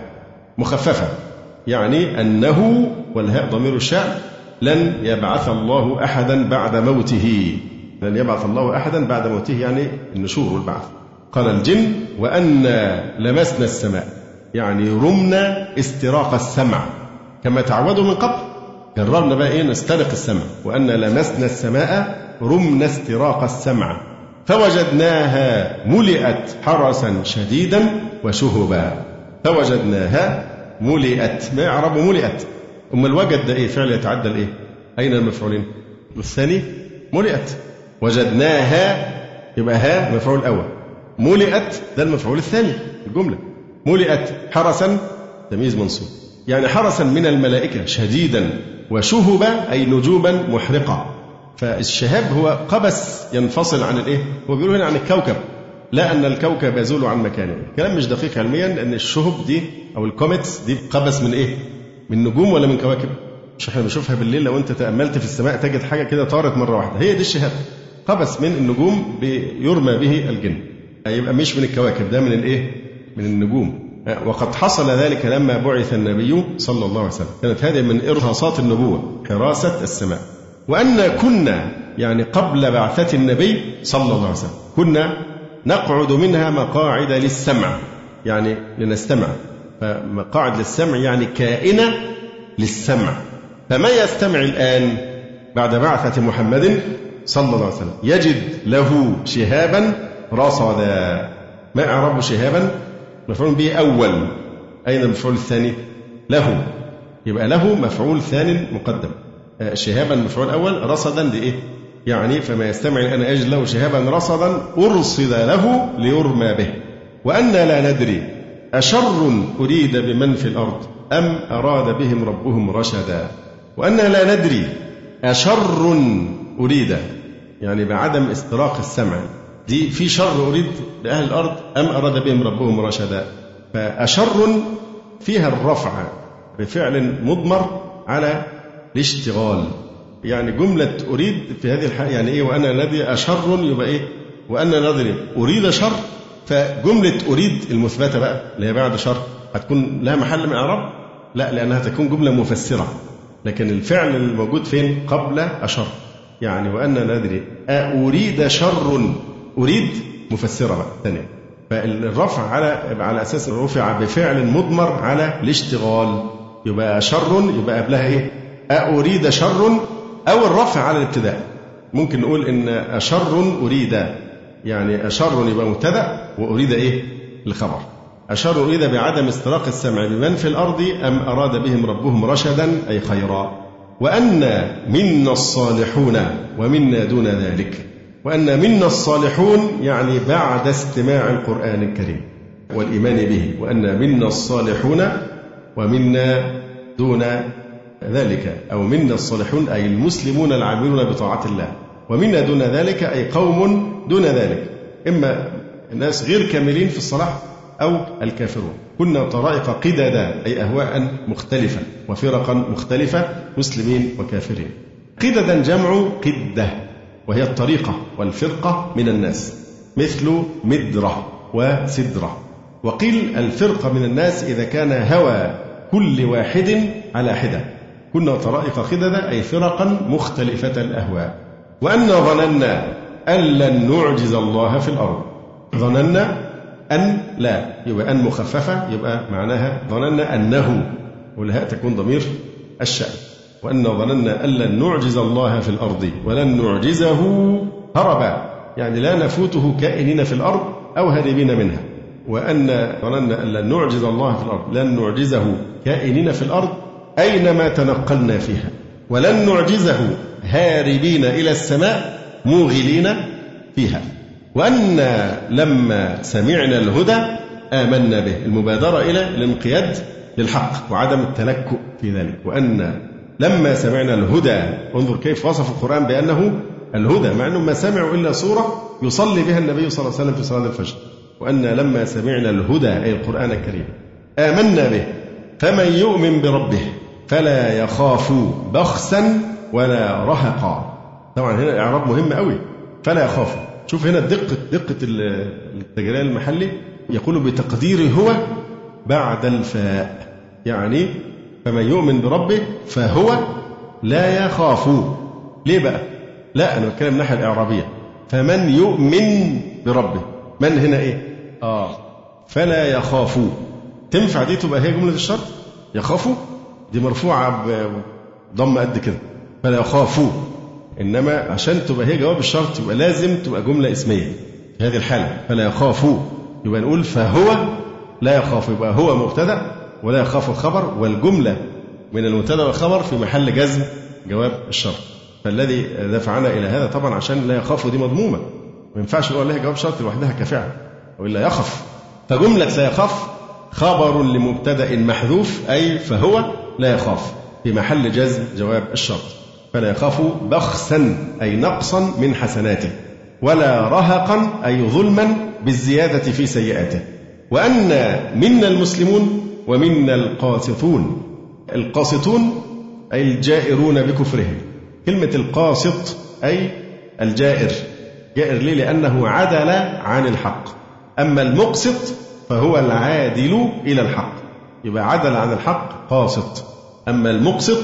مخففة. يعني أنه والهاء ضمير الشأن لن يبعث الله أحدا بعد موته. لن يبعث الله أحدا بعد موته يعني النشور والبعث. قال الجن وأنا لمسنا السماء. يعني رمنا استراق السمع. كما تعودوا من قبل جربنا بقى إيه؟ نسترق السمع. وأن لمسنا السماء رمنا استراق السمع. فوجدناها ملئت حرسا شديدا وشهبا. فوجدناها ملئت. ما يعرب ملئت؟ أم الوجد ده إيه؟ فعل يتعدى الإيه؟ أين المفعولين؟ الثاني ملئت. وجدناها يبقى ها مفعول أول ملئت ده المفعول الثاني الجملة. ملئت حرسا تمييز منصوب. يعني حرسا من الملائكة شديدا وشهبا أي نجوما محرقة فالشهاب هو قبس ينفصل عن الإيه؟ هو بيقول هنا عن الكوكب. لا أن الكوكب يزول عن مكانه، كلام مش دقيق علميا لأن الشهب دي أو ال comets دي قبس من إيه؟ من نجوم ولا من كواكب؟ مش إحنا بنشوفها بالليل لو انت تأملت في السماء تجد حاجة كده طارت مرة واحدة، هي دي الشهاب. قبس من النجوم يرمى به الجن. يبقى مش من الكواكب ده من الايه؟ من النجوم. وقد حصل ذلك لما بعث النبي صلى الله عليه وسلم كانت هذه من إرهاصات النبوة حراسة السماء وأن كنا يعني قبل بعثة النبي صلى الله عليه وسلم كنا نقعد منها مقاعد للسمع يعني لنستمع فمقاعد للسمع يعني كائنة للسمع. فما يستمع الآن بعد بعثة محمد صلى الله عليه وسلم؟ يجد له شهابا رصدا. ما إعراب شهابا؟ مفعول به أول. أين المفعول الثاني؟ له. يبقى له مفعول ثاني مقدم. آه، شهابا مفعول أول رصدا لإيه؟ يعني فما يستمع الآن أجل له شهابا رصدا أرصد له ليرمى به. وأنا لا ندري أشر أريد بمن في الأرض أم أراد بهم ربهم رشدا؟ وأنا لا ندري أشر أريد يعني بعدم استراق السمع. دي في شر أريد لأهل الأرض أم أراد بهم ربهم رشدا؟ فأشر فيها الرفع بفعل مضمر على الاشتغال. يعني جملة أريد في هذه الحالة يعني إيه؟ وأنا ندري أشر يبقى إيه؟ وأنا ندري أريد شر فجملة أريد المثبتة بقى اللي هي بعد شر هتكون لها محل من الإعراب؟ لا لأنها تكون جملة مفسرة. لكن الفعل الموجود فين؟ قبل أشر. يعني وأنا ندري أريد شر؟ أريد مفسرة بقى ثانية. فالرفع على على أساس رفع بفعل مضمر على الاشتغال. يبقى شر يبقى قبلها إيه؟ أريد شر أو الرفع على الابتداء. ممكن نقول إن أشر أريد. يعني أشر يبقى مبتدأ وأريد إيه؟ الخبر. أشر أريد بعدم استراق السمع بمن في الأرض أم أراد بهم ربهم رشدا أي خيرا. وأن منا الصالحون ومنا دون ذلك. وأن منا الصالحون يعني بعد استماع القرآن الكريم والإيمان به. وأن منا الصالحون ومنا دون ذلك. أو منا الصالحون أي المسلمون العاملون بطاعة الله. ومنا دون ذلك أي قوم دون ذلك. إما ناس غير كاملين في الصلاح أو الكافرون. كنا طرائق قددا أي أهواء مختلفة وفرقا مختلفة مسلمين وكافرين. قددا جمع قدة وهي الطريقة والفرقة من الناس مثل مدرة وسدرة. وقيل الفرقة من الناس إذا كان هوى كل واحد على حدة. كنا طرائق خددا أي فرقا مختلفة الأهواء. وأنا ظننا أن لن نعجز الله في الأرض. ظننا أن لا يبقى أن مخففة يبقى معناها ظننا أنه والهاء تكون ضمير الشأن. وأن ظننا أن لن نعجز الله في الأرض ولن نعجزه هربا. يعني لا نفوته كائنين في الأرض أو هاربين منها. وأن ظننا أن لن نعجز الله في الأرض لن نعجزه كائنين في الأرض أينما تنقلنا فيها. ولن نعجزه هاربين إلى السماء موغلين فيها. وأن لما سمعنا الهدى آمنا به المبادرة إلى الانقياد للحق وعدم التلكؤ في ذلك. وأن لما سمعنا الهدى انظر كيف وصف القرآن بأنه الهدى مع أنهم ما سمعوا إلا سورة يصلي بها النبي صلى الله عليه وسلم في صلاة الفجر. وأن لما سمعنا الهدى أي القرآن الكريم آمنا به فمن يؤمن بربه فلا يخاف بخسا ولا رهقا. طبعا هنا الإعراب مهم قوي. فلا يخاف. شوف هنا دقة دقة التجرية المحلي يقول بتقدير هو بعد الفاء. يعني فمن يؤمن بربه فهو لا يخاف. ليه بقى؟ لا أنا بتكلم الناحية الإعرابية. فمن يؤمن بربه. من هنا إيه؟ آه. فلا يخاف. تنفع دي تبقى هي جملة الشرط؟ يخافوا دي مرفوعة بضم قد كده. فلا يخافوا. إنما عشان تبقى هي جواب الشرط يبقى لازم تبقى جملة اسمية. في هذه الحالة. فلا يخافوا. يبقى نقول فهو لا يخاف. يبقى هو مبتدأ ولا يخاف الخبر والجملة من المبتدأ والخبر في محل جزم جواب الشرط. فالذي دفعنا إلى هذا طبعا عشان لا يخاف دي مضمومة. ما ينفعش نقول لها جواب شرط لوحدها كفعل وإلا يخف فجملة لا يخاف خبر لمبتدأ محذوف أي فهو لا يخاف. في محل جزم جواب الشرط. فلا يخاف بخسا أي نقصا من حسناته. ولا رهقا أي ظلما بالزيادة في سيئاته. وأن منا المسلمون ومنا القاسطون. القاسطون أي الجائرون بكفرهم. كلمة القاسط أي الجائر. جائر ليه؟ لأنه عدل عن الحق. أما المقسط فهو العادل إلى الحق. يبقى عدل عن الحق قاسط أما المقسط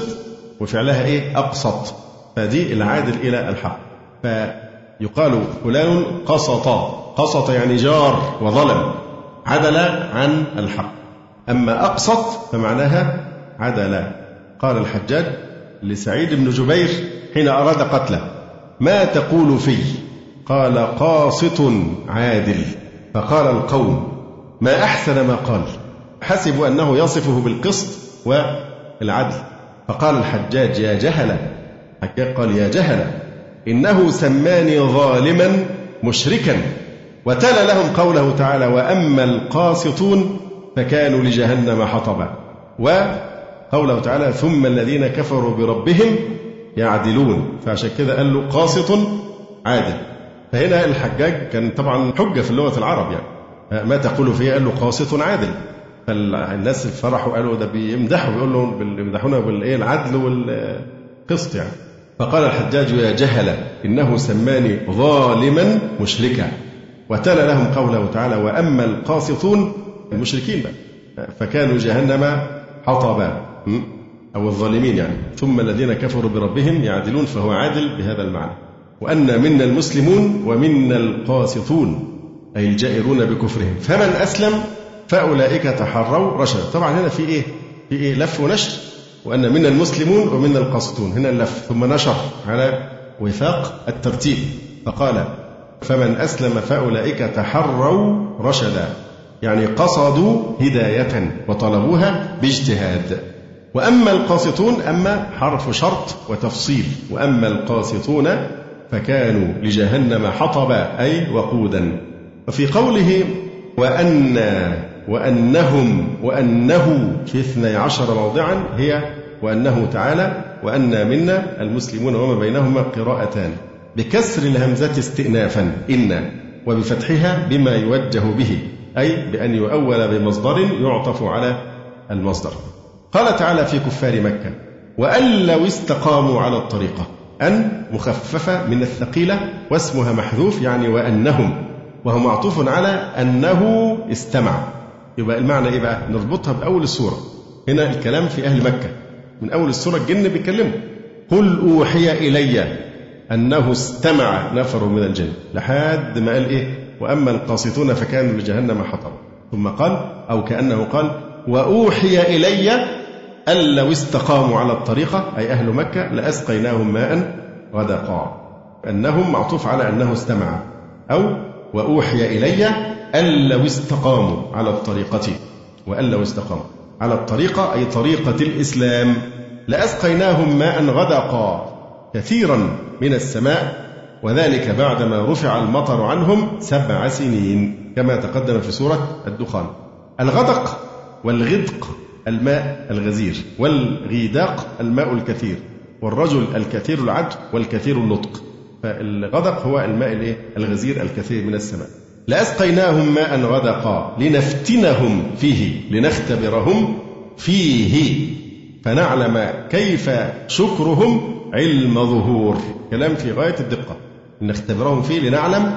وفعلها إيه؟ أقسط فدي العادل إلى الحق. فيقال فلان قسط قسط يعني جار وظلم. عدل عن الحق. أما أقسط فمعناها عدل. قال الحجاج لسعيد بن جبير حين أراد قتله ما تقول في؟ قال قاسط عادل. فقال القوم ما أحسن ما قال؟ حسبوا أنه يصفه بالقسط والعدل. فقال الحجاج يا جهلة الحجاج قال يا جهلة إنه سماني ظالما مشركا. وتلا لهم قوله تعالى وأما القاسطون فكانوا لجهنم حطبا. وقوله تعالى ثم الذين كفروا بربهم يعدلون. فعشان كده قال له قاسط عادل. فهنا الحجاج كان طبعا حجة في لغة العرب يعني. ما تقول فيه قال له قاسط عادل. فالناس فرحوا قالوا ده بيمدحوا بيقول له بيمدحونا بالإيه؟ العدل والقسط يعني. فقال الحجاج يا جهل إنه سماني ظالما مشركا. وتلا لهم قوله تعالى وأما القاسطون المشركين بقى. فكانوا جهنم حطبا أو الظالمين يعني. ثم الذين كفروا بربهم يعدلون فهو عادل بهذا المعنى. وأن منا المسلمون ومنا القاسطون أي الجائرون بكفرهم. فمن أسلم؟ فأولئك تحروا رشدا. طبعا هنا في إيه؟ في إيه؟ لف ونشر وأن منا المسلمون ومنا القاسطون. هنا اللف ثم نشر على وفاق الترتيب. فقال فمن أسلم فأولئك تحروا رشدا. يعني قصدوا هداية وطلبوها باجتهاد. وأما القاسطون أما حرف شرط وتفصيل. وأما القاسطون فكانوا لجهنم حطبا أي وقودا. وفي قوله وأن وأنهم وأنه في اثني عشر موضعا هي وأنه تعالى وأنا منا المسلمون وما بينهما قراءتان بكسر الهمزة استئنافا إن وبفتحها بما يوجه به أي بأن يؤول بمصدر يعطف على المصدر. قال تعالى في كفار مكة وأن لو استقاموا على الطريقة أن مخففة من الثقيلة واسمها محذوف يعني وأنهم وهو معطوف على أنه استمع. يبقى المعنى إيه بقى؟ نربطها بأول السورة. هنا الكلام في أهل مكة. من أول السورة الجن بيتكلموا. قل أوحي إلي أنه استمع نفر من الجن. لحد ما قال إيه؟ وأما القاسطون فكانوا لجهنم حطبا. ثم قال أو كأنه قال وأوحي إلي أن لو استقاموا على الطريقة أي أهل مكة لأسقيناهم ماء غدقا. أنهم معطوف على أنه استمع. أو وأوحي إلي أن لو استقاموا على الطريقة وأن لو استقاموا على الطريقة أي طريقة الإسلام لأسقيناهم ماء غدقا كثيرا من السماء وذلك بعدما رفع المطر عنهم سبع سنين كما تقدم في سورة الدخان الغدق والغدق الماء الغزير والغيداق الماء الكثير والرجل الكثير العد والكثير النطق فالغدق هو الماء؟ الغزير الكثير من السماء. لأسقيناهم ماء غدقا لنفتنهم فيه لنختبرهم فيه. فنعلم كيف شكرهم علم ظهور. كلام في غاية الدقة. نختبرهم فيه لنعلم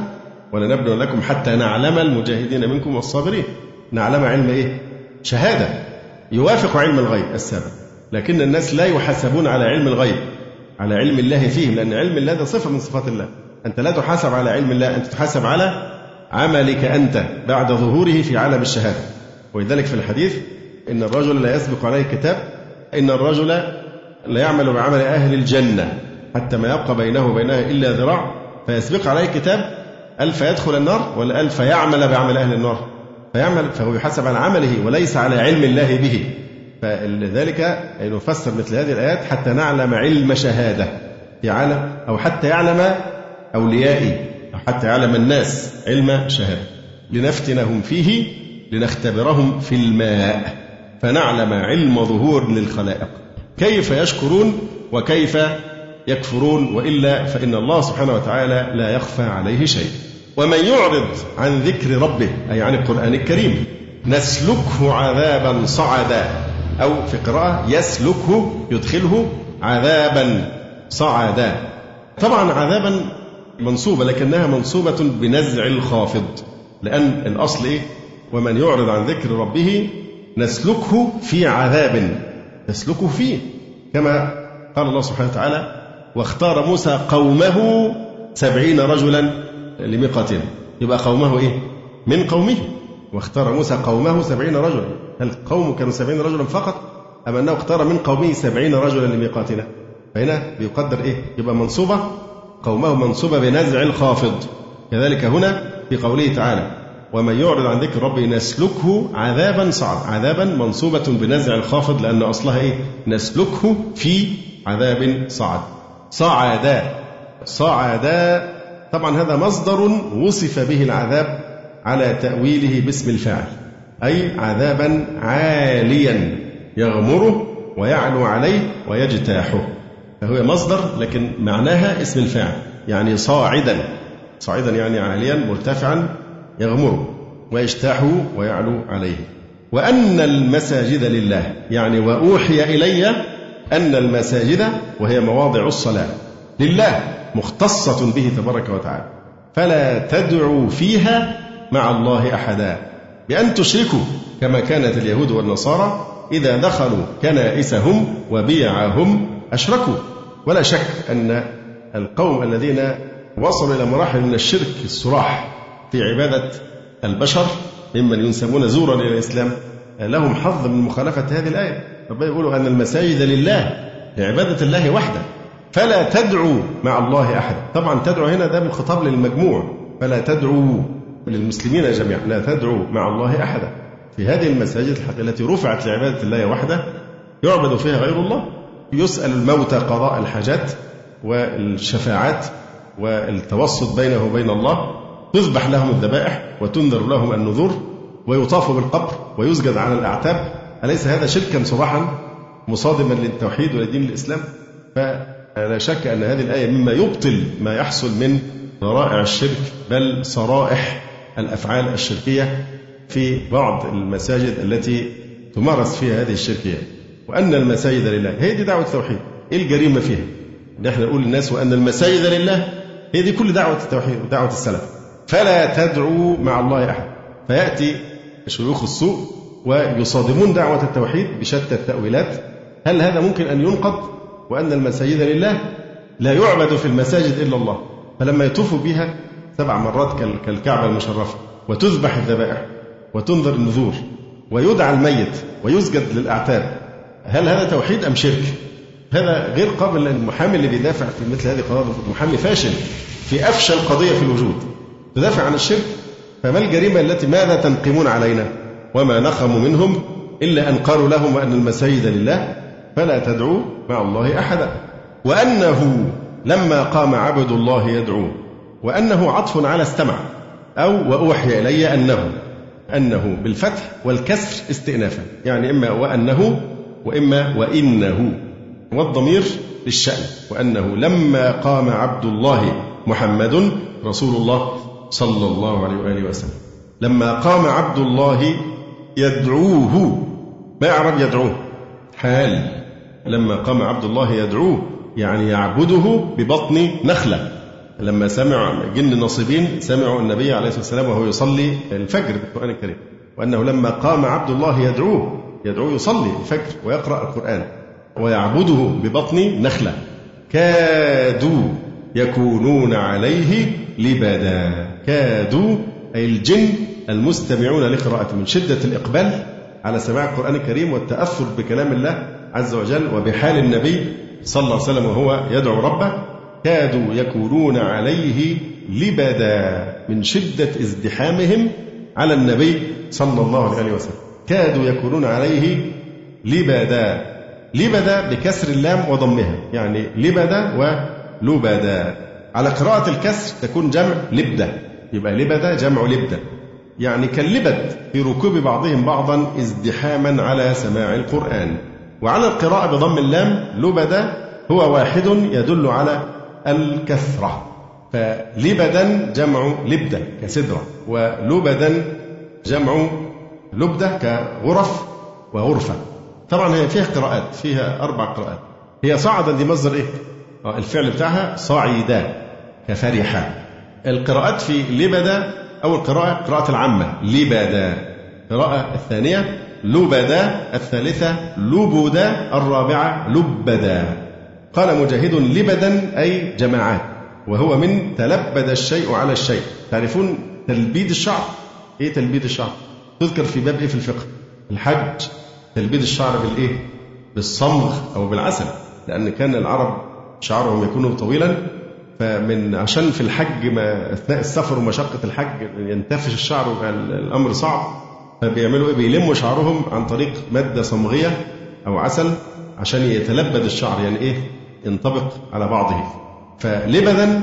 ولنبلو لكم حتى نعلم المجاهدين منكم والصابرين. نعلم علم إيه؟ شهادة. يوافق علم الغيب السابق. لكن الناس لا يحاسبون على علم الغيب على علم الله فيهم لأن علم الله ده صفة من صفات الله. أنت لا تحاسب على علم الله أنت تحاسب على عملك أنت بعد ظهوره في عالم الشهادة. ولذلك في الحديث إن الرجل لا يسبق عليه كتاب إن الرجل لا يعمل بعمل أهل الجنة. حتى ما يبقى بينه وبينها إلا ذراع فيسبق عليه كتاب أل فيدخل النار ولا أل فيعمل بعمل أهل النار. فيعمل فهو يحاسب على عمله وليس على علم الله به. فلذلك نفسر مثل هذه الآيات حتى نعلم علم شهادة في عالم أو حتى يعلم أوليائي أو حتى يعلم الناس علم شهادة لنفتنهم فيه لنختبرهم في الماء. فنعلم علم ظهور للخلائق. كيف يشكرون وكيف يكفرون؟ وإلا فإن الله سبحانه وتعالى لا يخفى عليه شيء. ومن يعرض عن ذكر ربه أي عن القرآن الكريم نسلكه عذابا صعدا. أو في قراءة يسلكه يدخله عذابا صعدا. طبعا عذابا منصوبة لكنها منصوبة بنزع الخافض لأن الأصل إيه؟ ومن يعرض عن ذكر ربه نسلكه في عذاب نسلكه فيه كما قال الله سبحانه وتعالى واختار موسى قومه سبعين رجلا لميقاتنا يبقى قومه إيه؟ من قومه. واختار موسى قومه سبعين رجلا. هل قومه كانوا سبعين رجلا فقط؟ أم أنه اختار من قومه سبعين رجلا لميقاتنا؟ فهنا بيقدر إيه؟ يبقى منصوبة قومه منصوبة بنزع الخافض. كذلك هنا في قوله تعالى ومن يعرض عن ذكر ربه نسلكه عذابا صعب. عذابا منصوبة بنزع الخافض لأن أصلها إيه؟ نسلكه في عذاب صعد صعدا. صعدا. طبعا هذا مصدر وصف به العذاب على تأويله باسم الفاعل أي عذابا عاليا يغمره ويعلو عليه ويجتاحه. فهو مصدر لكن معناها اسم الفاعل يعني صاعدا. صاعدا يعني عاليا مرتفعا يغمره ويجتاحه ويعلو عليه. وأن المساجد لله يعني وأوحي إلي أن المساجد وهي مواضع الصلاة لله مختصة به تبارك وتعالى. فلا تدعوا فيها مع الله أحدا. بأن تشركوا كما كانت اليهود والنصارى إذا دخلوا كنائسهم وبيعهم أشركوا. ولا شك أن القوم الذين وصلوا إلى مراحل من الشرك الصراح في عبادة البشر ممن ينسبون زورا إلى الإسلام لهم حظ من مخالفة هذه الآية. ربنا يقول أن المساجد لله لعبادة الله وحده فلا تدعوا مع الله أحد طبعا تدعو هنا ده بالخطاب للمجموع. فلا تدعوا للمسلمين جميعا لا تدعوا مع الله أحدا. في هذه المساجد التي رفعت لعبادة الله وحده يعبد فيها غير الله. يسأل الموتى قضاء الحاجات والشفاعات والتوسط بينه وبين الله تذبح لهم الذبائح وتنذر لهم النذور ويطاف بالقبر ويسجد على الأعتاب. أليس هذا شركا صراحا مصادما للتوحيد ولدين الإسلام؟ فلا شك أن هذه الآية مما يبطل ما يحصل من ذرائع الشرك بل صرائح الأفعال الشركية في بعض المساجد التي تمارس فيها هذه الشركيات وأن المساجد لله. هي دي دعوة التوحيد. إيه الجريمة فيها؟ إن إحنا نقول للناس وأن المساجد لله هي دي كل دعوة التوحيد ودعوة السلف. فلا تدعوا مع الله أحد. فيأتي شيوخ السوء ويصادمون دعوة التوحيد بشتى التأويلات. هل هذا ممكن أن ينقض؟ وأن المساجد لله لا يعبد في المساجد إلا الله. فلما يطوفوا بها سبع مرات كالكعبة المشرفة وتذبح الذبائح وتنذر النذور ويدعى الميت ويسجد للأعتاب هل هذا توحيد أم شرك؟ هذا غير قابل للمحامي اللي بيدافع في مثل هذه القضايا محامي فاشل في أفشل قضية في الوجود. تدافع عن الشرك؟ فما الجريمة التي ماذا تنقمون علينا؟ وما نقموا منهم إلا أن قالوا لهم أن المساجد لله فلا تدعوا مع الله أحدا. وأنه لما قام عبد الله يدعوه وأنه عطف على استمع أو وأوحي إلي أنه أنه بالفتح والكسر استئنافا. يعني إما وأنه وإما وإنه والضمير للشأن؟ وأنه لما قام عبد الله محمد رسول الله صلى الله عليه وآله وسلم. لما قام عبد الله يدعوه ما يعرف يدعوه؟ حال. لما قام عبد الله يدعوه يعني يعبده ببطن نخلة. لما سمع جن النصيبين سمعوا النبي عليه الصلاة والسلام وهو يصلي الفجر بالقرآن الكريم. وأنه لما قام عبد الله يدعوه يدعوه يصلي الفجر ويقرأ القرآن ويعبده ببطن نخلة. كادوا يكونون عليه لبدا. كادوا أي الجن المستمعون لقراءته من شدة الإقبال على سماع القرآن الكريم والتأثر بكلام الله عز وجل وبحال النبي صلى الله عليه وسلم وهو يدعو ربه. كادوا يكونون عليه لبدا من شدة ازدحامهم على النبي صلى الله عليه وسلم. كادوا يكونون عليه لبدا لبدا بكسر اللام وضمها. يعني لبدا ولبدا على قراءة الكسر تكون جمع لبدة. يبقى لبدا جمع لبدة. يعني كاللبد في ركوب بعضهم بعضا ازدحاما على سماع القرآن. وعلى القراءة بضم اللام لبدا هو واحد يدل على الكثرة فلبدا جمع لبدة كسدرة. ولبدا جمع لبدة كغرف وغرفة. طبعا هي فيها قراءات فيها أربع قراءات. هي صعدا دي مصدر إيه؟ آه، الفعل بتاعها صعيدا كفرحة. القراءات في لبدا أول قراءة قراءة العامة لبدا القراءة الثانية لبدا الثالثة لبدا الرابعة لبدا قال مجاهد لبدا أي جماعات. وهو من تلبد الشيء على الشيء. تعرفون تلبيد الشعر؟ إيه تلبيد الشعر؟ تذكر في باب إيه في الفقه الحج تلبيد الشعر بالإيه بالصمغ أو بالعسل لأن كان العرب شعرهم يكون طويلا فمن عشان في الحج ما أثناء السفر ومشقه الحج ينتفش الشعر الأمر صعب فبيعملوا إيه؟ بيلموا شعرهم عن طريق مادة صمغية أو عسل عشان يتلبد الشعر يعني إيه؟ ينطبق على بعضه. فلبدا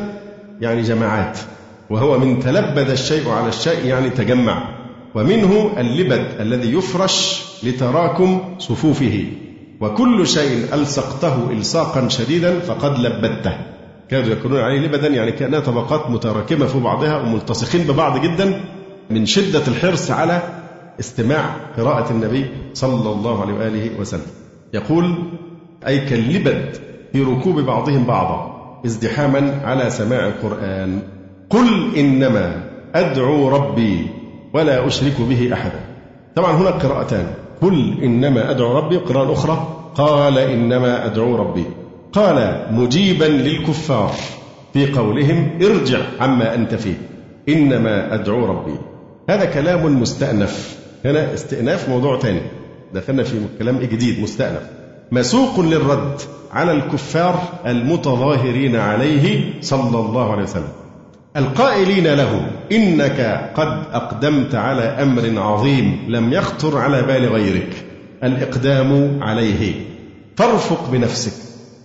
يعني جماعات وهو من تلبد الشيء على الشيء يعني تجمع ومنه اللبد الذي يفرش لتراكم صفوفه. وكل شيء ألصقته إلصاقا شديدا فقد لبدته. كانوا يكونون عليه لبدا يعني كأنها طبقات متراكمة في بعضها وملتصقين ببعض جدا من شدة الحرص على استماع قراءة النبي صلى الله عليه وآله وسلم. يقول أي كاللبد في ركوب بعضهم بعضا ازدحاما على سماع القرآن. قل إنما أدعو ربي ولا أشرك به أحدا. طبعا هنا قراءتان. قل إنما أدعو ربي. قراءة أخرى. قال إنما أدعو ربي. قال مجيبا للكفار. في قولهم ارجع عما أنت فيه. إنما أدعو ربي. هذا كلام مستأنف. هنا استئناف موضوع ثاني دخلنا في كلام جديد مستأنف. مسوق للرد على الكفار المتظاهرين عليه صلى الله عليه وسلم. القائلين له إنك قد أقدمت على أمر عظيم لم يخطر على بال غيرك. الإقدام عليه. فارفق بنفسك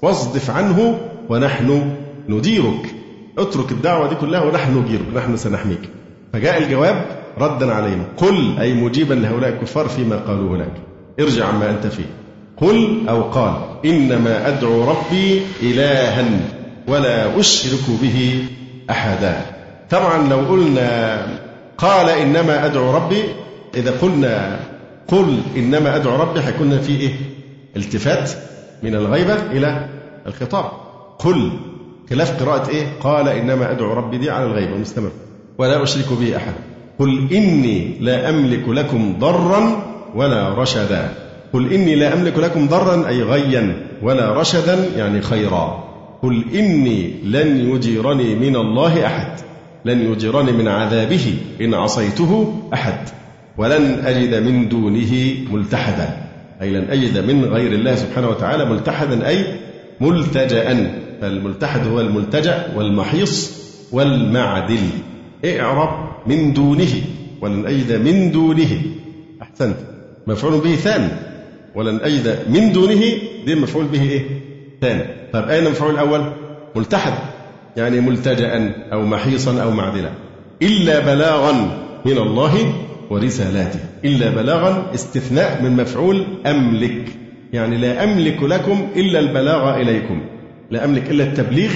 واصدف عنه ونحن نديرك. اترك الدعوة دي كلها ونحن نجيرك نحن سنحميك. فجاء الجواب ردا عليهم قل أي مجيبا لهؤلاء الكفار فيما قالوه لك. ارجع عما أنت فيه. قل أو قال إنما أدعو ربي إلها ولا أشرك به أحدا. طبعا لو قلنا قال إنما أدعو ربي إذا قلنا قل إنما أدعو ربي هيكون في إيه؟ التفات من الغيبة إلى الخطاب. قل خلاف قراءة إيه؟ قال إنما أدعو ربي دي على الغيبة مستمر ولا أشرك به أحد. قل إني لا أملك لكم ضرا ولا رشدا. قل إني لا أملك لكم ضرا أي غيا ولا رشدا يعني خيرا. قل إني لن يجيرني من الله أحد. لن يجيرني من عذابه إن عصيته أحد. ولن أجد من دونه ملتحدا. أي لن أجد من غير الله سبحانه وتعالى ملتحدا أي ملتجأ فالملتحد هو الملتجأ والمحيص والمعدل. اعرب من دونه ولن أجد من دونه. أحسنت. مفعول به ثاني ولن أجد من دونه. دي مفعول به إيه؟ ثاني طيب أين المفعول الأول؟ ملتحد يعني ملتجأ أو محيصا أو معدلا. إلا بلاغا من الله ورسالاته. إلا بلاغا استثناء من مفعول أملك. يعني لا أملك لكم إلا البلاغ إليكم. لا أملك إلا التبليغ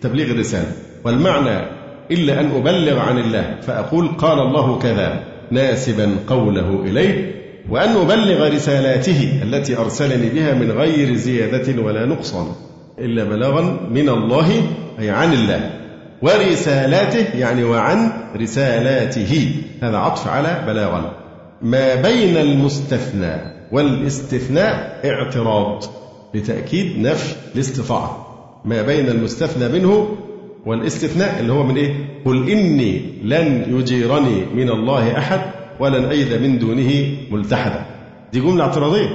تبليغ الرسالة. والمعنى إلا أن أبلغ عن الله فأقول قال الله كذا ناسبا قوله إليه. وأن أبلغ رسالاته التي أرسلني بها من غير زيادة ولا نقصان إلا بلاغا من الله أي عن الله. ورسالاته يعني وعن رسالاته. هذا عطف على بلاغا. ما بين المستثنى والاستثناء اعتراض لتأكيد نفي الاستطاعة. ما بين المستثنى منه والاستثناء اللي هو من إيه؟ قل إني لن يجيرني من الله أحد ولن أيد من دونه ملتحدا. دي جملة اعتراضية.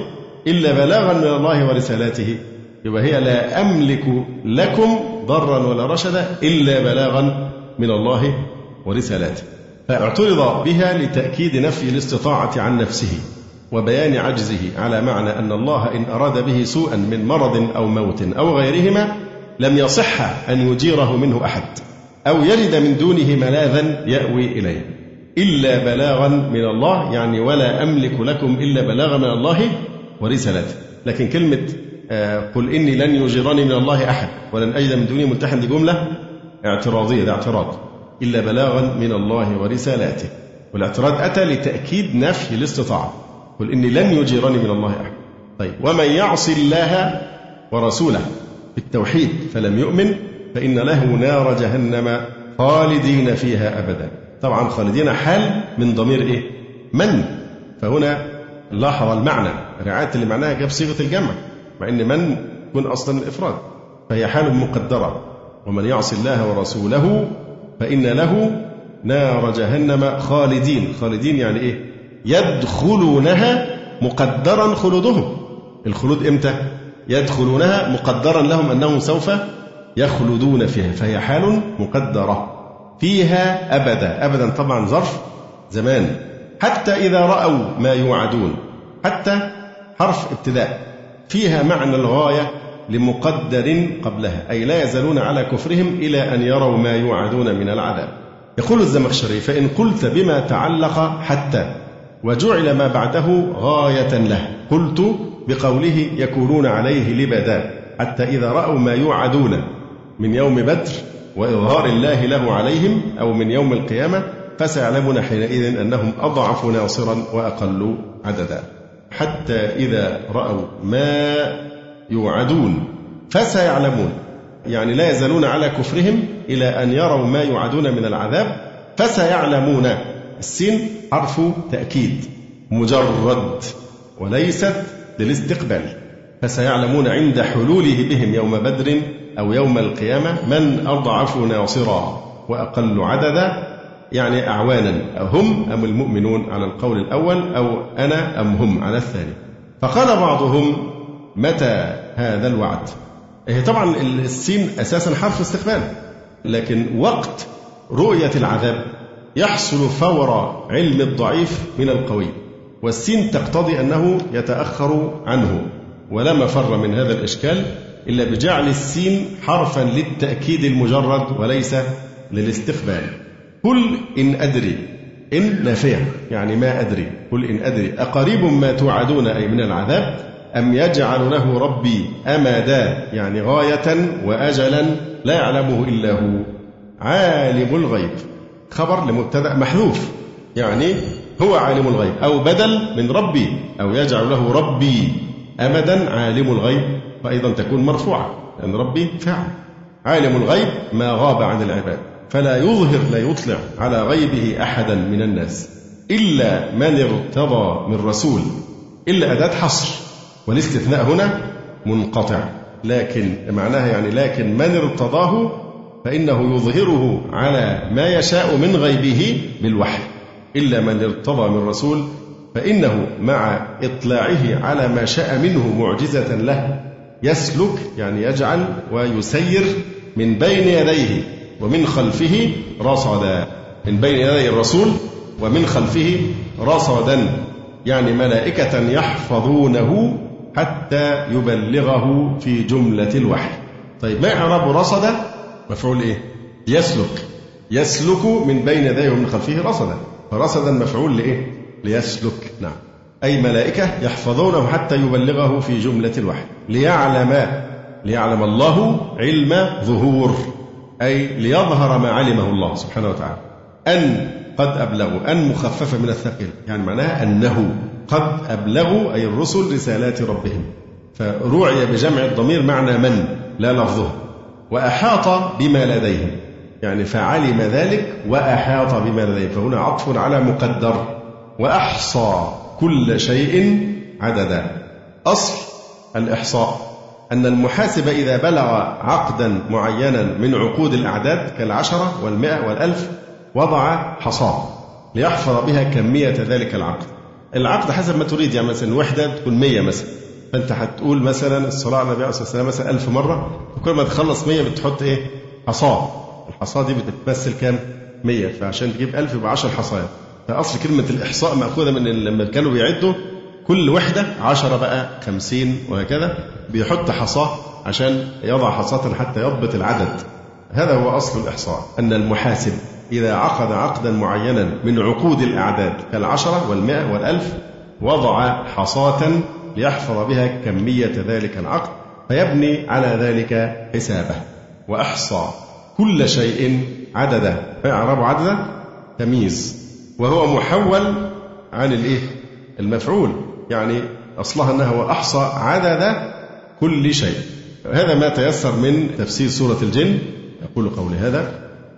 إلا بلاغا من الله ورسالاته. يبقى هي لا أملك لكم ضرا ولا رشدا إلا بلاغا من الله ورسالاته. فاعترض بها لتأكيد نفي الاستطاعة عن نفسه وبيان عجزه على معنى أن الله إن أراد به سوءا من مرض أو موت أو غيرهما لم يصح أن يجيره منه أحد أو يجد من دونه ملاذا يأوي إليه. إلا بلاغا من الله يعني ولا أملك لكم إلا بلاغا من الله ورسالته. لكن كلمة آه، قل إني لن يجيرني من الله أحد ولن أجد من دونه ملتحن دي جملة اعتراضية ده اعتراض. إلا بلاغا من الله ورسالاته. والاعتراض أتى لتأكيد نفي الاستطاعة. قل إني لن يجيرني من الله أحد. طيب ومن يعص الله ورسوله بالتوحيد فلم يؤمن فإن له نار جهنم خالدين فيها أبدا. طبعا خالدين. حال من ضمير إيه؟ من؟ فهنا لاحظ المعنى رعاية اللي معناها جاب صيغة الجمع مع أن من يكون أصلا الإفراد. فهي حال مقدرة. ومن يعص الله ورسوله فإن له نار جهنم خالدين. خالدين يعني إيه؟ يدخلونها مقدرا خلودهم. الخلود إمتى؟ يدخلونها مقدرا لهم أنهم سوف يخلدون فيها. فهي حال مقدرة. فيها أبدا. أبدا طبعا ظرف زمان. حتى إذا رأوا ما يوعدون. حتى حرف ابتداء. فيها معنى الغاية لمقدر قبلها. أي لا يزالون على كفرهم إلى أن يروا ما يوعدون من العذاب. يقول الزمخشري فإن قلت بما تعلق حتى وجعل ما بعده غاية له. قلت بقوله يكونون عليه لبدا. حتى إذا رأوا ما يوعدون من يوم بدر وإظهار الله له عليهم أو من يوم القيامة فسيعلمون حينئذ أنهم أضعف ناصرا وأقل عددا. حتى إذا رأوا ما يوعدون فسيعلمون. يعني لا يزالون على كفرهم إلى أن يروا ما يوعدون من العذاب فسيعلمون. السين حرف تأكيد مجرد وليست للاستقبال. فسيعلمون عند حلوله بهم يوم بدر أو يوم القيامة من أضعف ناصرا وأقل عددا يعني أعوانا هم أم المؤمنون على القول الأول أو أنا أم هم على الثاني. فقال بعضهم متى هذا الوعد؟ هي طبعا السين أساسا حرف استقبال لكن وقت رؤية العذاب يحصل فور علم الضعيف من القوي والسين تقتضي أنه يتأخر عنه. ولا مفر من هذا الإشكال إلا بجعل السين حرفا للتأكيد المجرد وليس للاستقبال. قل إن أدري إن نافية يعني ما أدري. قل إن أدري. أقريب ما توعدون أي من العذاب؟ أم يجعل له ربي أمدا يعني غاية وأجلا لا يعلمه إلا هو. عالم الغيب. خبر لمبتدأ محذوف يعني هو عالم الغيب. أو بدل من ربي أو يجعل له ربي. أمدا عالم الغيب فأيضا تكون مرفوعة لأن ربي فعل عالم الغيب ما غاب عن العباد فلا يظهر لا يطلع على غيبه أحدا من الناس إلا من ارتضى من رسول إلا أداة حصر. والاستثناء هنا منقطع لكن معناها يعني لكن من ارتضاه فإنه يظهره على ما يشاء من غيبه بالوحي إلا من ارتضى من رسول فإنه مع إطلاعه على ما شاء منه معجزة له يسلك يعني يجعل ويسير من بين يديه ومن خلفه رصدا من بين يدي الرسول ومن خلفه رصدا يعني ملائكة يحفظونه حتى يبلغه في جملة الوحي. طيب ما إعراب رصد؟ مفعول إيه؟ يسلك يسلك من بين يديه ومن خلفه رصدا. فرصدا مفعول لإيه؟ ليسلك. نعم. أي ملائكة يحفظونه حتى يبلغه في جملة الوحي. ليعلم ليعلم الله علم ظهور. أي ليظهر ما علمه الله سبحانه وتعالى. أن قد أبلغوا أن مخففة من الثقيل. يعني معناها أنه قد أبلغوا أي الرسل رسالات ربهم. فروعي بجمع الضمير معنى من؟ لا لفظه. وأحاط بما لديهم. يعني فعلم ذلك وأحاط بما لديهم. فهنا عطف على مقدر. وأحصى كل شيء عددا. أصل الإحصاء أن المحاسب إذا بلغ عقدا معينا من عقود الأعداد كالعشرة والمئة والألف وضع حصاة ليحفظ بها كمية ذلك العقد. العقد حسب ما تريد يعني مثلا وحدة تكون مية مثلا. فأنت هتقول مثلا الصلاة على النبي عليه الصلاة والسلام مثلا ألف مرة وكل ما تخلص مية بتحط إيه؟ حصاة. الحصاة دي بتمثل كام؟ مية. فعشان تجيب ألف يبقى عشر حصايات. فأصل كلمة الإحصاء مأخوذة من لما كانوا بيعدوا كل وحدة عشرة بقى خمسين وهكذا بيحط حصاة عشان يضع حصاة حتى يضبط العدد. هذا هو أصل الإحصاء أن المحاسب إذا عقد عقدا معينا من عقود الأعداد كالعشرة والمئة والألف وضع حصاة ليحفظ بها كمية ذلك العقد فيبني على ذلك حسابه. وأحصى كل شيء عددا فإعراب عددا تمييز. وهو محول عن الإيه؟ المفعول. يعني أصلها أنها وأحصى عدد كل شيء. هذا ما تيسر من تفسير سورة الجن. أقول قولي هذا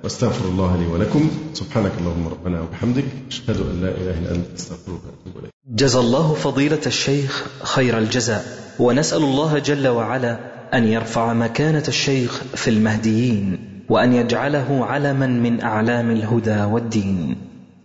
واستغفر الله لي ولكم. سبحانك اللهم ربنا وبحمدك. أشهد أن لا إله إلا أنت. أستغفرك وأتوب إليك. جزى الله فضيلة الشيخ خير الجزاء. ونسأل الله جل وعلا أن يرفع مكانة الشيخ في المهديين وأن يجعله علما من أعلام الهدى والدين.